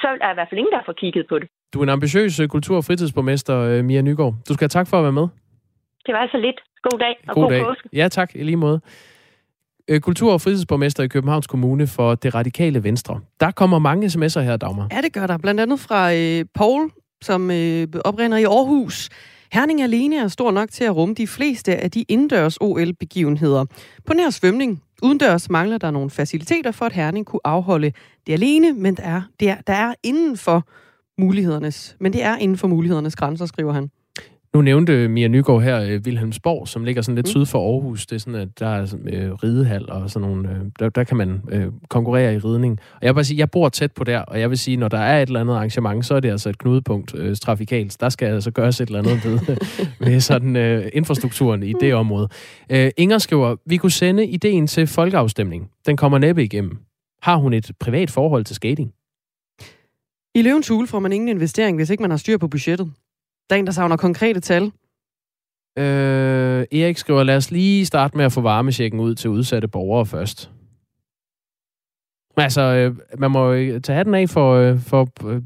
så er der i hvert fald ingen, der får kigget på det. Du er en ambitiøs øh, kultur- og fritidsborgmester, øh, Mia Nygaard. Du skal have tak for at være med. Det var altså lidt. God dag og god, god dag. påske. Ja, tak. I lige måde. Øh, kultur- og fritidsborgmester i Københavns Kommune for det radikale venstre. Der kommer mange sms'er her, Dagmar. Ja, det gør der. Blandt andet fra øh, Paul, som øh, oprinder i Aarhus. Herning alene er stor nok til at rumme de fleste af de indendørs OL-begivenheder. På nær svømning udendørs mangler der nogle faciliteter for, at Herning kunne afholde det alene, men der er, der, der er inden for mulighedernes, men det er inden for mulighedernes grænser, skriver han. Nu nævnte Mia Nygaard her øh, Vilhelmsborg, som ligger sådan lidt mm. syd for Aarhus. Det er sådan, at der er øh, ridehal og sådan nogle... Øh, der, der kan man øh, konkurrere i ridning. Og jeg vil bare sige, jeg bor tæt på der, og jeg vil sige, når der er et eller andet arrangement, så er det altså et knudepunkt øh, trafikalt. Der skal altså gøres et eller andet ved, med sådan øh, infrastrukturen i det område. Øh, Inger skriver, vi kunne sende ideen til folkeafstemning. Den kommer næppe igennem. Har hun et privat forhold til skating? I løvens hule får man ingen investering, hvis ikke man har styr på budgettet. Der er en, der savner konkrete tal. Øh, Erik skriver, lad os lige starte med at få varmesjekken ud til udsatte borgere først. Altså, øh, man må jo tage den af for, øh, for øh,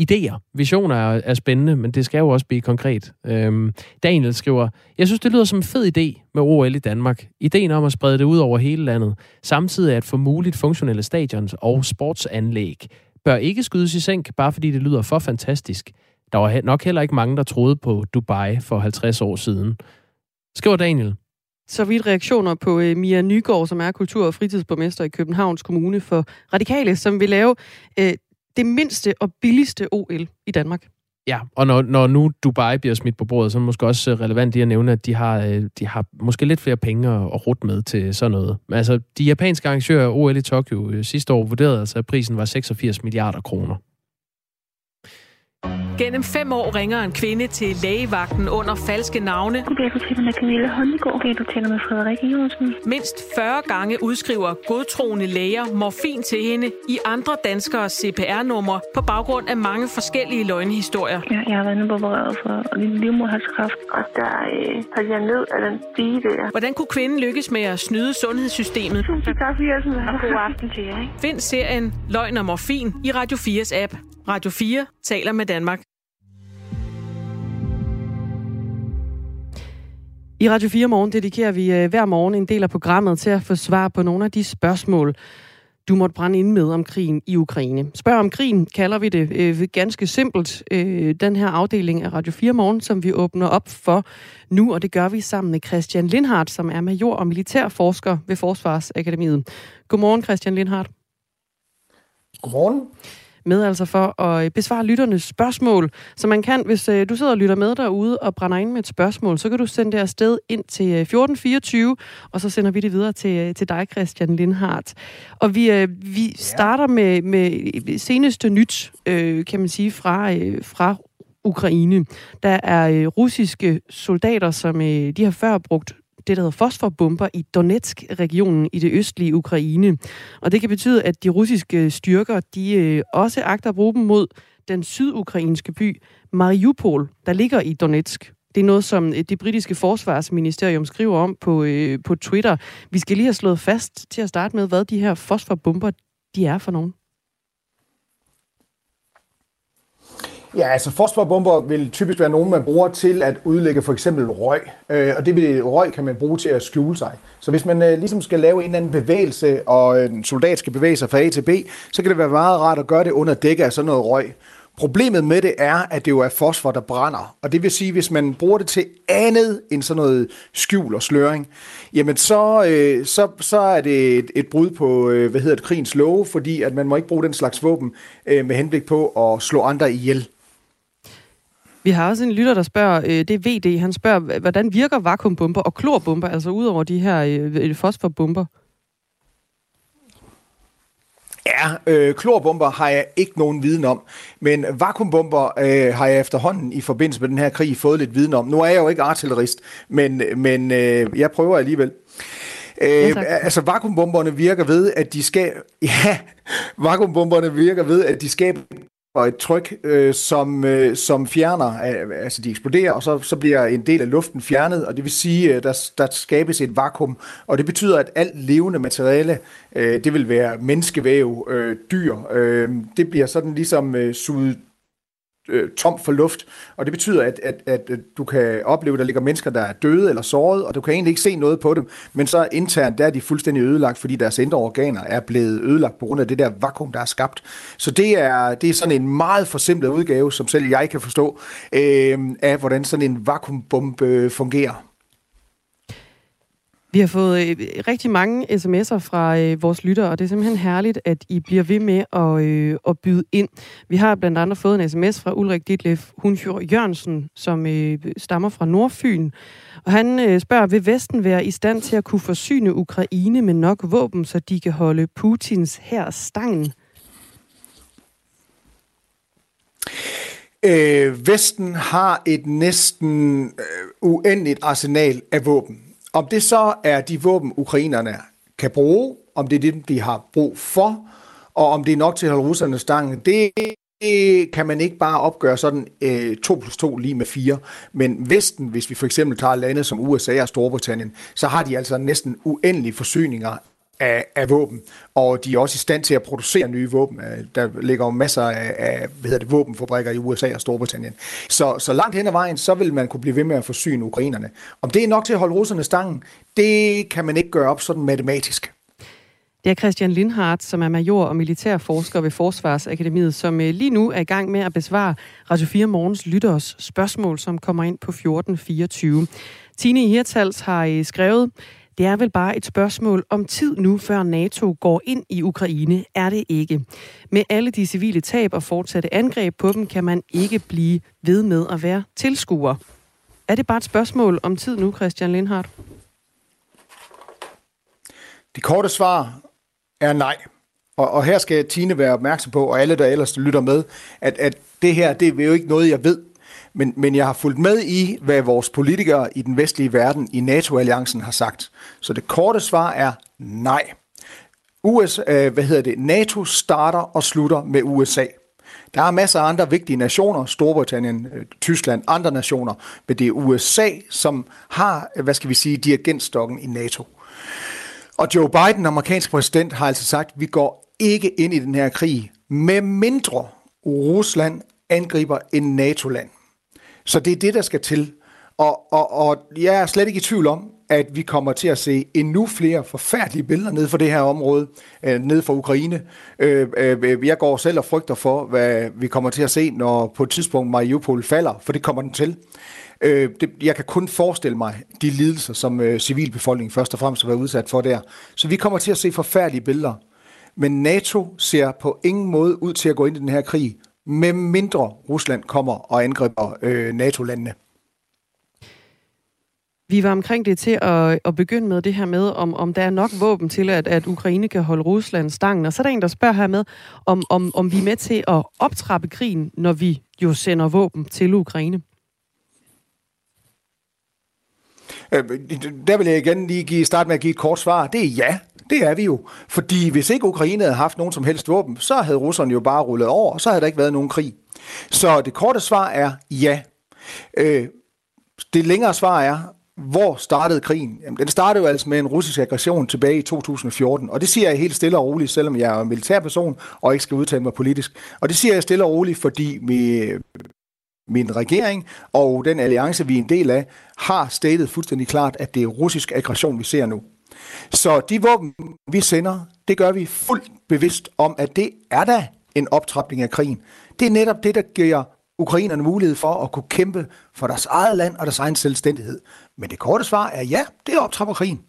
idéer. Visioner er, er spændende, men det skal jo også blive konkret. Øhm, Daniel skriver, jeg synes, det lyder som en fed idé med OL i Danmark. Ideen om at sprede det ud over hele landet, samtidig at få muligt funktionelle stadions og sportsanlæg, bør ikke skydes i sænk, bare fordi det lyder for fantastisk. Der var nok heller ikke mange, der troede på Dubai for 50 år siden. Skriver Daniel. Så vidt reaktioner på øh, Mia Nygaard, som er kultur- og fritidsborgmester i Københavns Kommune for Radikale, som vil lave øh, det mindste og billigste OL i Danmark. Ja, og når, når nu Dubai bliver smidt på bordet, så er det måske også øh, relevant i at nævne, at de har, øh, de har måske lidt flere penge at, at rute med til sådan noget. Men altså, de japanske arrangører af OL i Tokyo øh, sidste år vurderede altså, at prisen var 86 milliarder kroner. Gennem fem år ringer en kvinde til lægevagten under falske navne. Goddag, du taler med Camilla Håndegård. Okay, du taler med Frederik Jørgensen. Mindst 40 gange udskriver godtroende læger morfin til hende i andre danskere CPR-numre på baggrund af mange forskellige løgnhistorier. Ja, jeg har været inde opereret for livmoderhalskræft, og der øh, faldt jeg ned af den stige der. Hvordan kunne kvinden lykkes med at snyde sundhedssystemet? Tusind tak, jeg har god aften til jer. Ikke? Find serien Løgn og Morfin i Radio 4's app. Radio 4 taler med Danmark. I Radio 4 Morgen dedikerer vi øh, hver morgen en del af programmet til at få svar på nogle af de spørgsmål, du måtte brænde ind med om krigen i Ukraine. Spørg om krigen kalder vi det øh, ganske simpelt. Øh, den her afdeling af Radio 4 Morgen, som vi åbner op for nu, og det gør vi sammen med Christian Lindhardt, som er major og militærforsker ved Forsvarsakademiet. Godmorgen, Christian Lindhardt. Godmorgen med altså for at øh, besvare lytternes spørgsmål. Så man kan, hvis øh, du sidder og lytter med derude og brænder ind med et spørgsmål, så kan du sende det afsted ind til 1424, øh, og så sender vi det videre til, til dig, Christian Lindhardt. Og vi, vi starter med, med seneste nyt, kan man sige, fra, fra Ukraine. Der er russiske soldater, som de har før brugt det, der hedder fosforbomber i Donetsk-regionen i det østlige Ukraine. Og det kan betyde, at de russiske styrker, de øh, også agter at bruge dem mod den sydukrainske by Mariupol, der ligger i Donetsk. Det er noget, som øh, det britiske forsvarsministerium skriver om på, øh, på Twitter. Vi skal lige have slået fast til at starte med, hvad de her fosforbomber de er for nogen. Ja, altså fosforbomber vil typisk være nogen, man bruger til at udlægge for eksempel røg. Øh, og det vil, røg kan man bruge til at skjule sig. Så hvis man øh, ligesom skal lave en eller anden bevægelse, og en soldat skal bevæge sig fra A til B, så kan det være meget rart at gøre det under dække af sådan noget røg. Problemet med det er, at det jo er fosfor, der brænder. Og det vil sige, hvis man bruger det til andet end sådan noget skjul og sløring, jamen så, øh, så, så er det et, et brud på, øh, hvad hedder det, krigens love, fordi at man må ikke bruge den slags våben øh, med henblik på at slå andre ihjel. Vi har også en lytter, der spørger, øh, det er VD, han spørger, hvordan virker vakuumbomber og klorbomber, altså ud over de her øh, fosforbomber? Ja, øh, klorbomber har jeg ikke nogen viden om, men vakuumbomber øh, har jeg efterhånden i forbindelse med den her krig fået lidt viden om. Nu er jeg jo ikke artillerist, men, men øh, jeg prøver alligevel. Øh, ja, altså vakuumbomberne virker ved, at de skal ja, vakuumbomberne virker ved, at de skaber og et tryk, øh, som, øh, som fjerner, øh, altså de eksploderer, og så, så bliver en del af luften fjernet, og det vil sige, at der, der skabes et vakuum, og det betyder, at alt levende materiale, øh, det vil være menneskevæv, øh, dyr, øh, det bliver sådan ligesom øh, suget øh, tom for luft, og det betyder, at, at, at, at du kan opleve, at der ligger mennesker, der er døde eller såret, og du kan egentlig ikke se noget på dem, men så internt der er de fuldstændig ødelagt, fordi deres indre organer er blevet ødelagt på grund af det der vakuum, der er skabt. Så det er, det er sådan en meget forsimplet udgave, som selv jeg kan forstå, øh, af hvordan sådan en vakuumbombe fungerer. Vi har fået øh, rigtig mange sms'er fra øh, vores lyttere, og det er simpelthen herligt, at I bliver ved med at, øh, at byde ind. Vi har blandt andet fået en sms fra Ulrik Ditlef Hunfjord Jørgensen, som øh, stammer fra Nordfyn. Og han øh, spørger, vil Vesten være i stand til at kunne forsyne Ukraine med nok våben, så de kan holde Putins her stangen? Øh, Vesten har et næsten øh, uendeligt arsenal af våben. Om det så er de våben, ukrainerne kan bruge, om det er det, de har brug for, og om det er nok til at holde russerne stangen, det kan man ikke bare opgøre sådan øh, 2 plus 2 lige med 4. Men Vesten, hvis vi for eksempel tager lande som USA og Storbritannien, så har de altså næsten uendelige forsyninger af, af våben, og de er også i stand til at producere nye våben. Øh, der ligger jo masser af, af hvad hedder det, våbenfabrikker i USA og Storbritannien. Så, så langt hen ad vejen, så vil man kunne blive ved med at forsyne ukrainerne. Om det er nok til at holde russerne stangen, det kan man ikke gøre op sådan matematisk. Det er Christian Lindhardt, som er major og militærforsker ved Forsvarsakademiet, som øh, lige nu er i gang med at besvare Radio 4 Morgens lytteres spørgsmål, som kommer ind på 1424. Tine Hirtals har øh, skrevet, det er vel bare et spørgsmål om tid nu, før NATO går ind i Ukraine, er det ikke. Med alle de civile tab og fortsatte angreb på dem, kan man ikke blive ved med at være tilskuer. Er det bare et spørgsmål om tid nu, Christian Lindhardt? Det korte svar er nej. Og, og her skal Tine være opmærksom på, og alle, der ellers lytter med, at, at det her, det er jo ikke noget, jeg ved. Men, men jeg har fulgt med i, hvad vores politikere i den vestlige verden i NATO-alliancen har sagt. Så det korte svar er nej. USA, øh, hvad hedder det, NATO starter og slutter med USA. Der er masser af andre vigtige nationer, Storbritannien, øh, Tyskland, andre nationer, men det er USA, som har, hvad skal vi sige, dirigentstokken i NATO. Og Joe Biden, amerikansk præsident, har altså sagt, at vi går ikke ind i den her krig, med mindre Rusland angriber en NATO-land. Så det er det, der skal til. Og, og, og jeg er slet ikke i tvivl om, at vi kommer til at se endnu flere forfærdelige billeder ned for det her område, øh, ned for Ukraine. Øh, øh, jeg går selv og frygter for, hvad vi kommer til at se, når på et tidspunkt Mariupol falder, for det kommer den til. Øh, det, jeg kan kun forestille mig de lidelser, som øh, civilbefolkningen først og fremmest har været udsat for der. Så vi kommer til at se forfærdelige billeder. Men NATO ser på ingen måde ud til at gå ind i den her krig, med mindre Rusland kommer og angriber øh, NATO-landene. Vi var omkring det til at, at begynde med det her med, om, om der er nok våben til, at, at Ukraine kan holde Rusland stangen. Og så er der en, der spørger her med, om, om, om vi er med til at optrappe krigen, når vi jo sender våben til Ukraine. Øh, der vil jeg igen lige give, starte med at give et kort svar. Det er ja, det er vi jo. Fordi hvis ikke Ukraine havde haft nogen som helst våben, så havde russerne jo bare rullet over, og så havde der ikke været nogen krig. Så det korte svar er ja. Øh, det længere svar er, hvor startede krigen? Jamen, den startede jo altså med en russisk aggression tilbage i 2014, og det siger jeg helt stille og roligt, selvom jeg er en militærperson og ikke skal udtale mig politisk. Og det siger jeg stille og roligt, fordi vi, min regering og den alliance, vi er en del af, har statet fuldstændig klart, at det er russisk aggression, vi ser nu. Så de våben, vi sender, det gør vi fuldt bevidst om, at det er da en optrapning af krigen. Det er netop det, der giver ukrainerne mulighed for at kunne kæmpe for deres eget land og deres egen selvstændighed. Men det korte svar er ja, det optrapper krigen.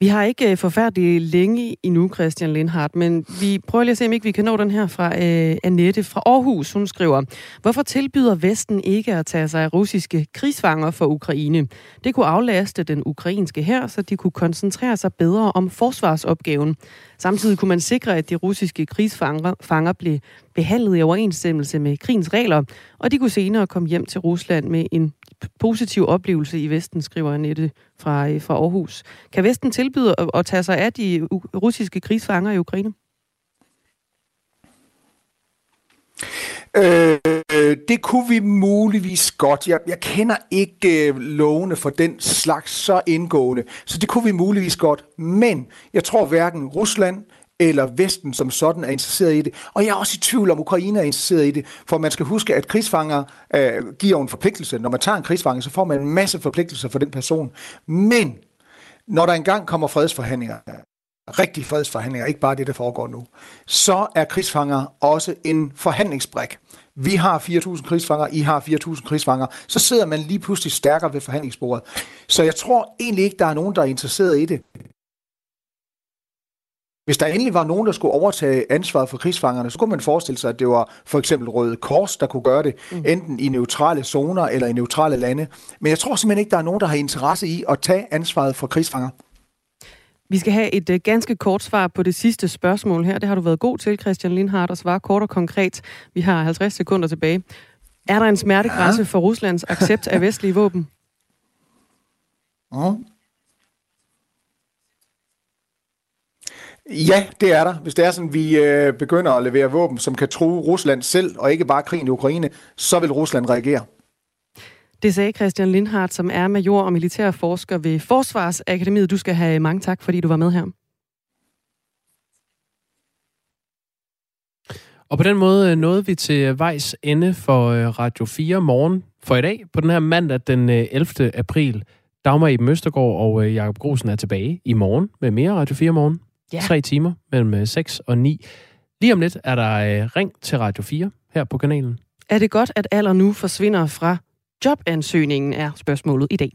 Vi har ikke øh, forfærdeligt længe endnu, Christian Lindhardt, men vi prøver lige at se, om ikke vi kan nå den her fra øh, Annette fra Aarhus. Hun skriver, hvorfor tilbyder Vesten ikke at tage sig af russiske krigsfanger for Ukraine? Det kunne aflaste den ukrainske her, så de kunne koncentrere sig bedre om forsvarsopgaven. Samtidig kunne man sikre, at de russiske krigsfanger fanger blev behandlet i overensstemmelse med krigens regler, og de kunne senere komme hjem til Rusland med en positiv oplevelse i Vesten, skriver Annette fra, øh, fra Aarhus. Kan Vesten tilbyde at, at tage sig af de russiske krigsfanger i Ukraine? Øh, det kunne vi muligvis godt. Jeg, jeg kender ikke øh, lovene for den slags så indgående, så det kunne vi muligvis godt. Men jeg tror hverken Rusland eller Vesten som sådan er interesseret i det. Og jeg er også i tvivl om, Ukraine er interesseret i det, for man skal huske, at krigsfanger øh, giver en forpligtelse. Når man tager en krigsfange, så får man en masse forpligtelser for den person. Men når der engang kommer fredsforhandlinger, rigtige fredsforhandlinger, ikke bare det, der foregår nu, så er krigsfanger også en forhandlingsbrik. Vi har 4.000 krigsfanger, I har 4.000 krigsfanger. Så sidder man lige pludselig stærkere ved forhandlingsbordet. Så jeg tror egentlig ikke, der er nogen, der er interesseret i det. Hvis der endelig var nogen, der skulle overtage ansvaret for krigsfangerne, så kunne man forestille sig, at det var for eksempel Røde Kors, der kunne gøre det, mm. enten i neutrale zoner eller i neutrale lande. Men jeg tror simpelthen ikke, der er nogen, der har interesse i at tage ansvaret for krigsfanger. Vi skal have et uh, ganske kort svar på det sidste spørgsmål her. Det har du været god til, Christian Lindhardt, at svare kort og konkret. Vi har 50 sekunder tilbage. Er der en smertegrænse ja. for Ruslands accept af vestlige våben? Mm. Ja, det er der. Hvis det er sådan, vi øh, begynder at levere våben, som kan true Rusland selv, og ikke bare krigen i Ukraine, så vil Rusland reagere. Det sagde Christian Lindhardt, som er major og militærforsker ved Forsvarsakademiet. Du skal have mange tak, fordi du var med her. Og på den måde øh, nåede vi til vejs ende for øh, Radio 4 morgen for i dag. På den her mandag den 11. Øh, april, Dagmar Eben Østergaard og øh, Jakob Grosen er tilbage i morgen med mere Radio 4 morgen. Ja. Tre timer mellem 6 og 9. Lige om lidt er der øh, ring til Radio 4 her på kanalen. Er det godt, at alder nu forsvinder fra jobansøgningen, er spørgsmålet i dag.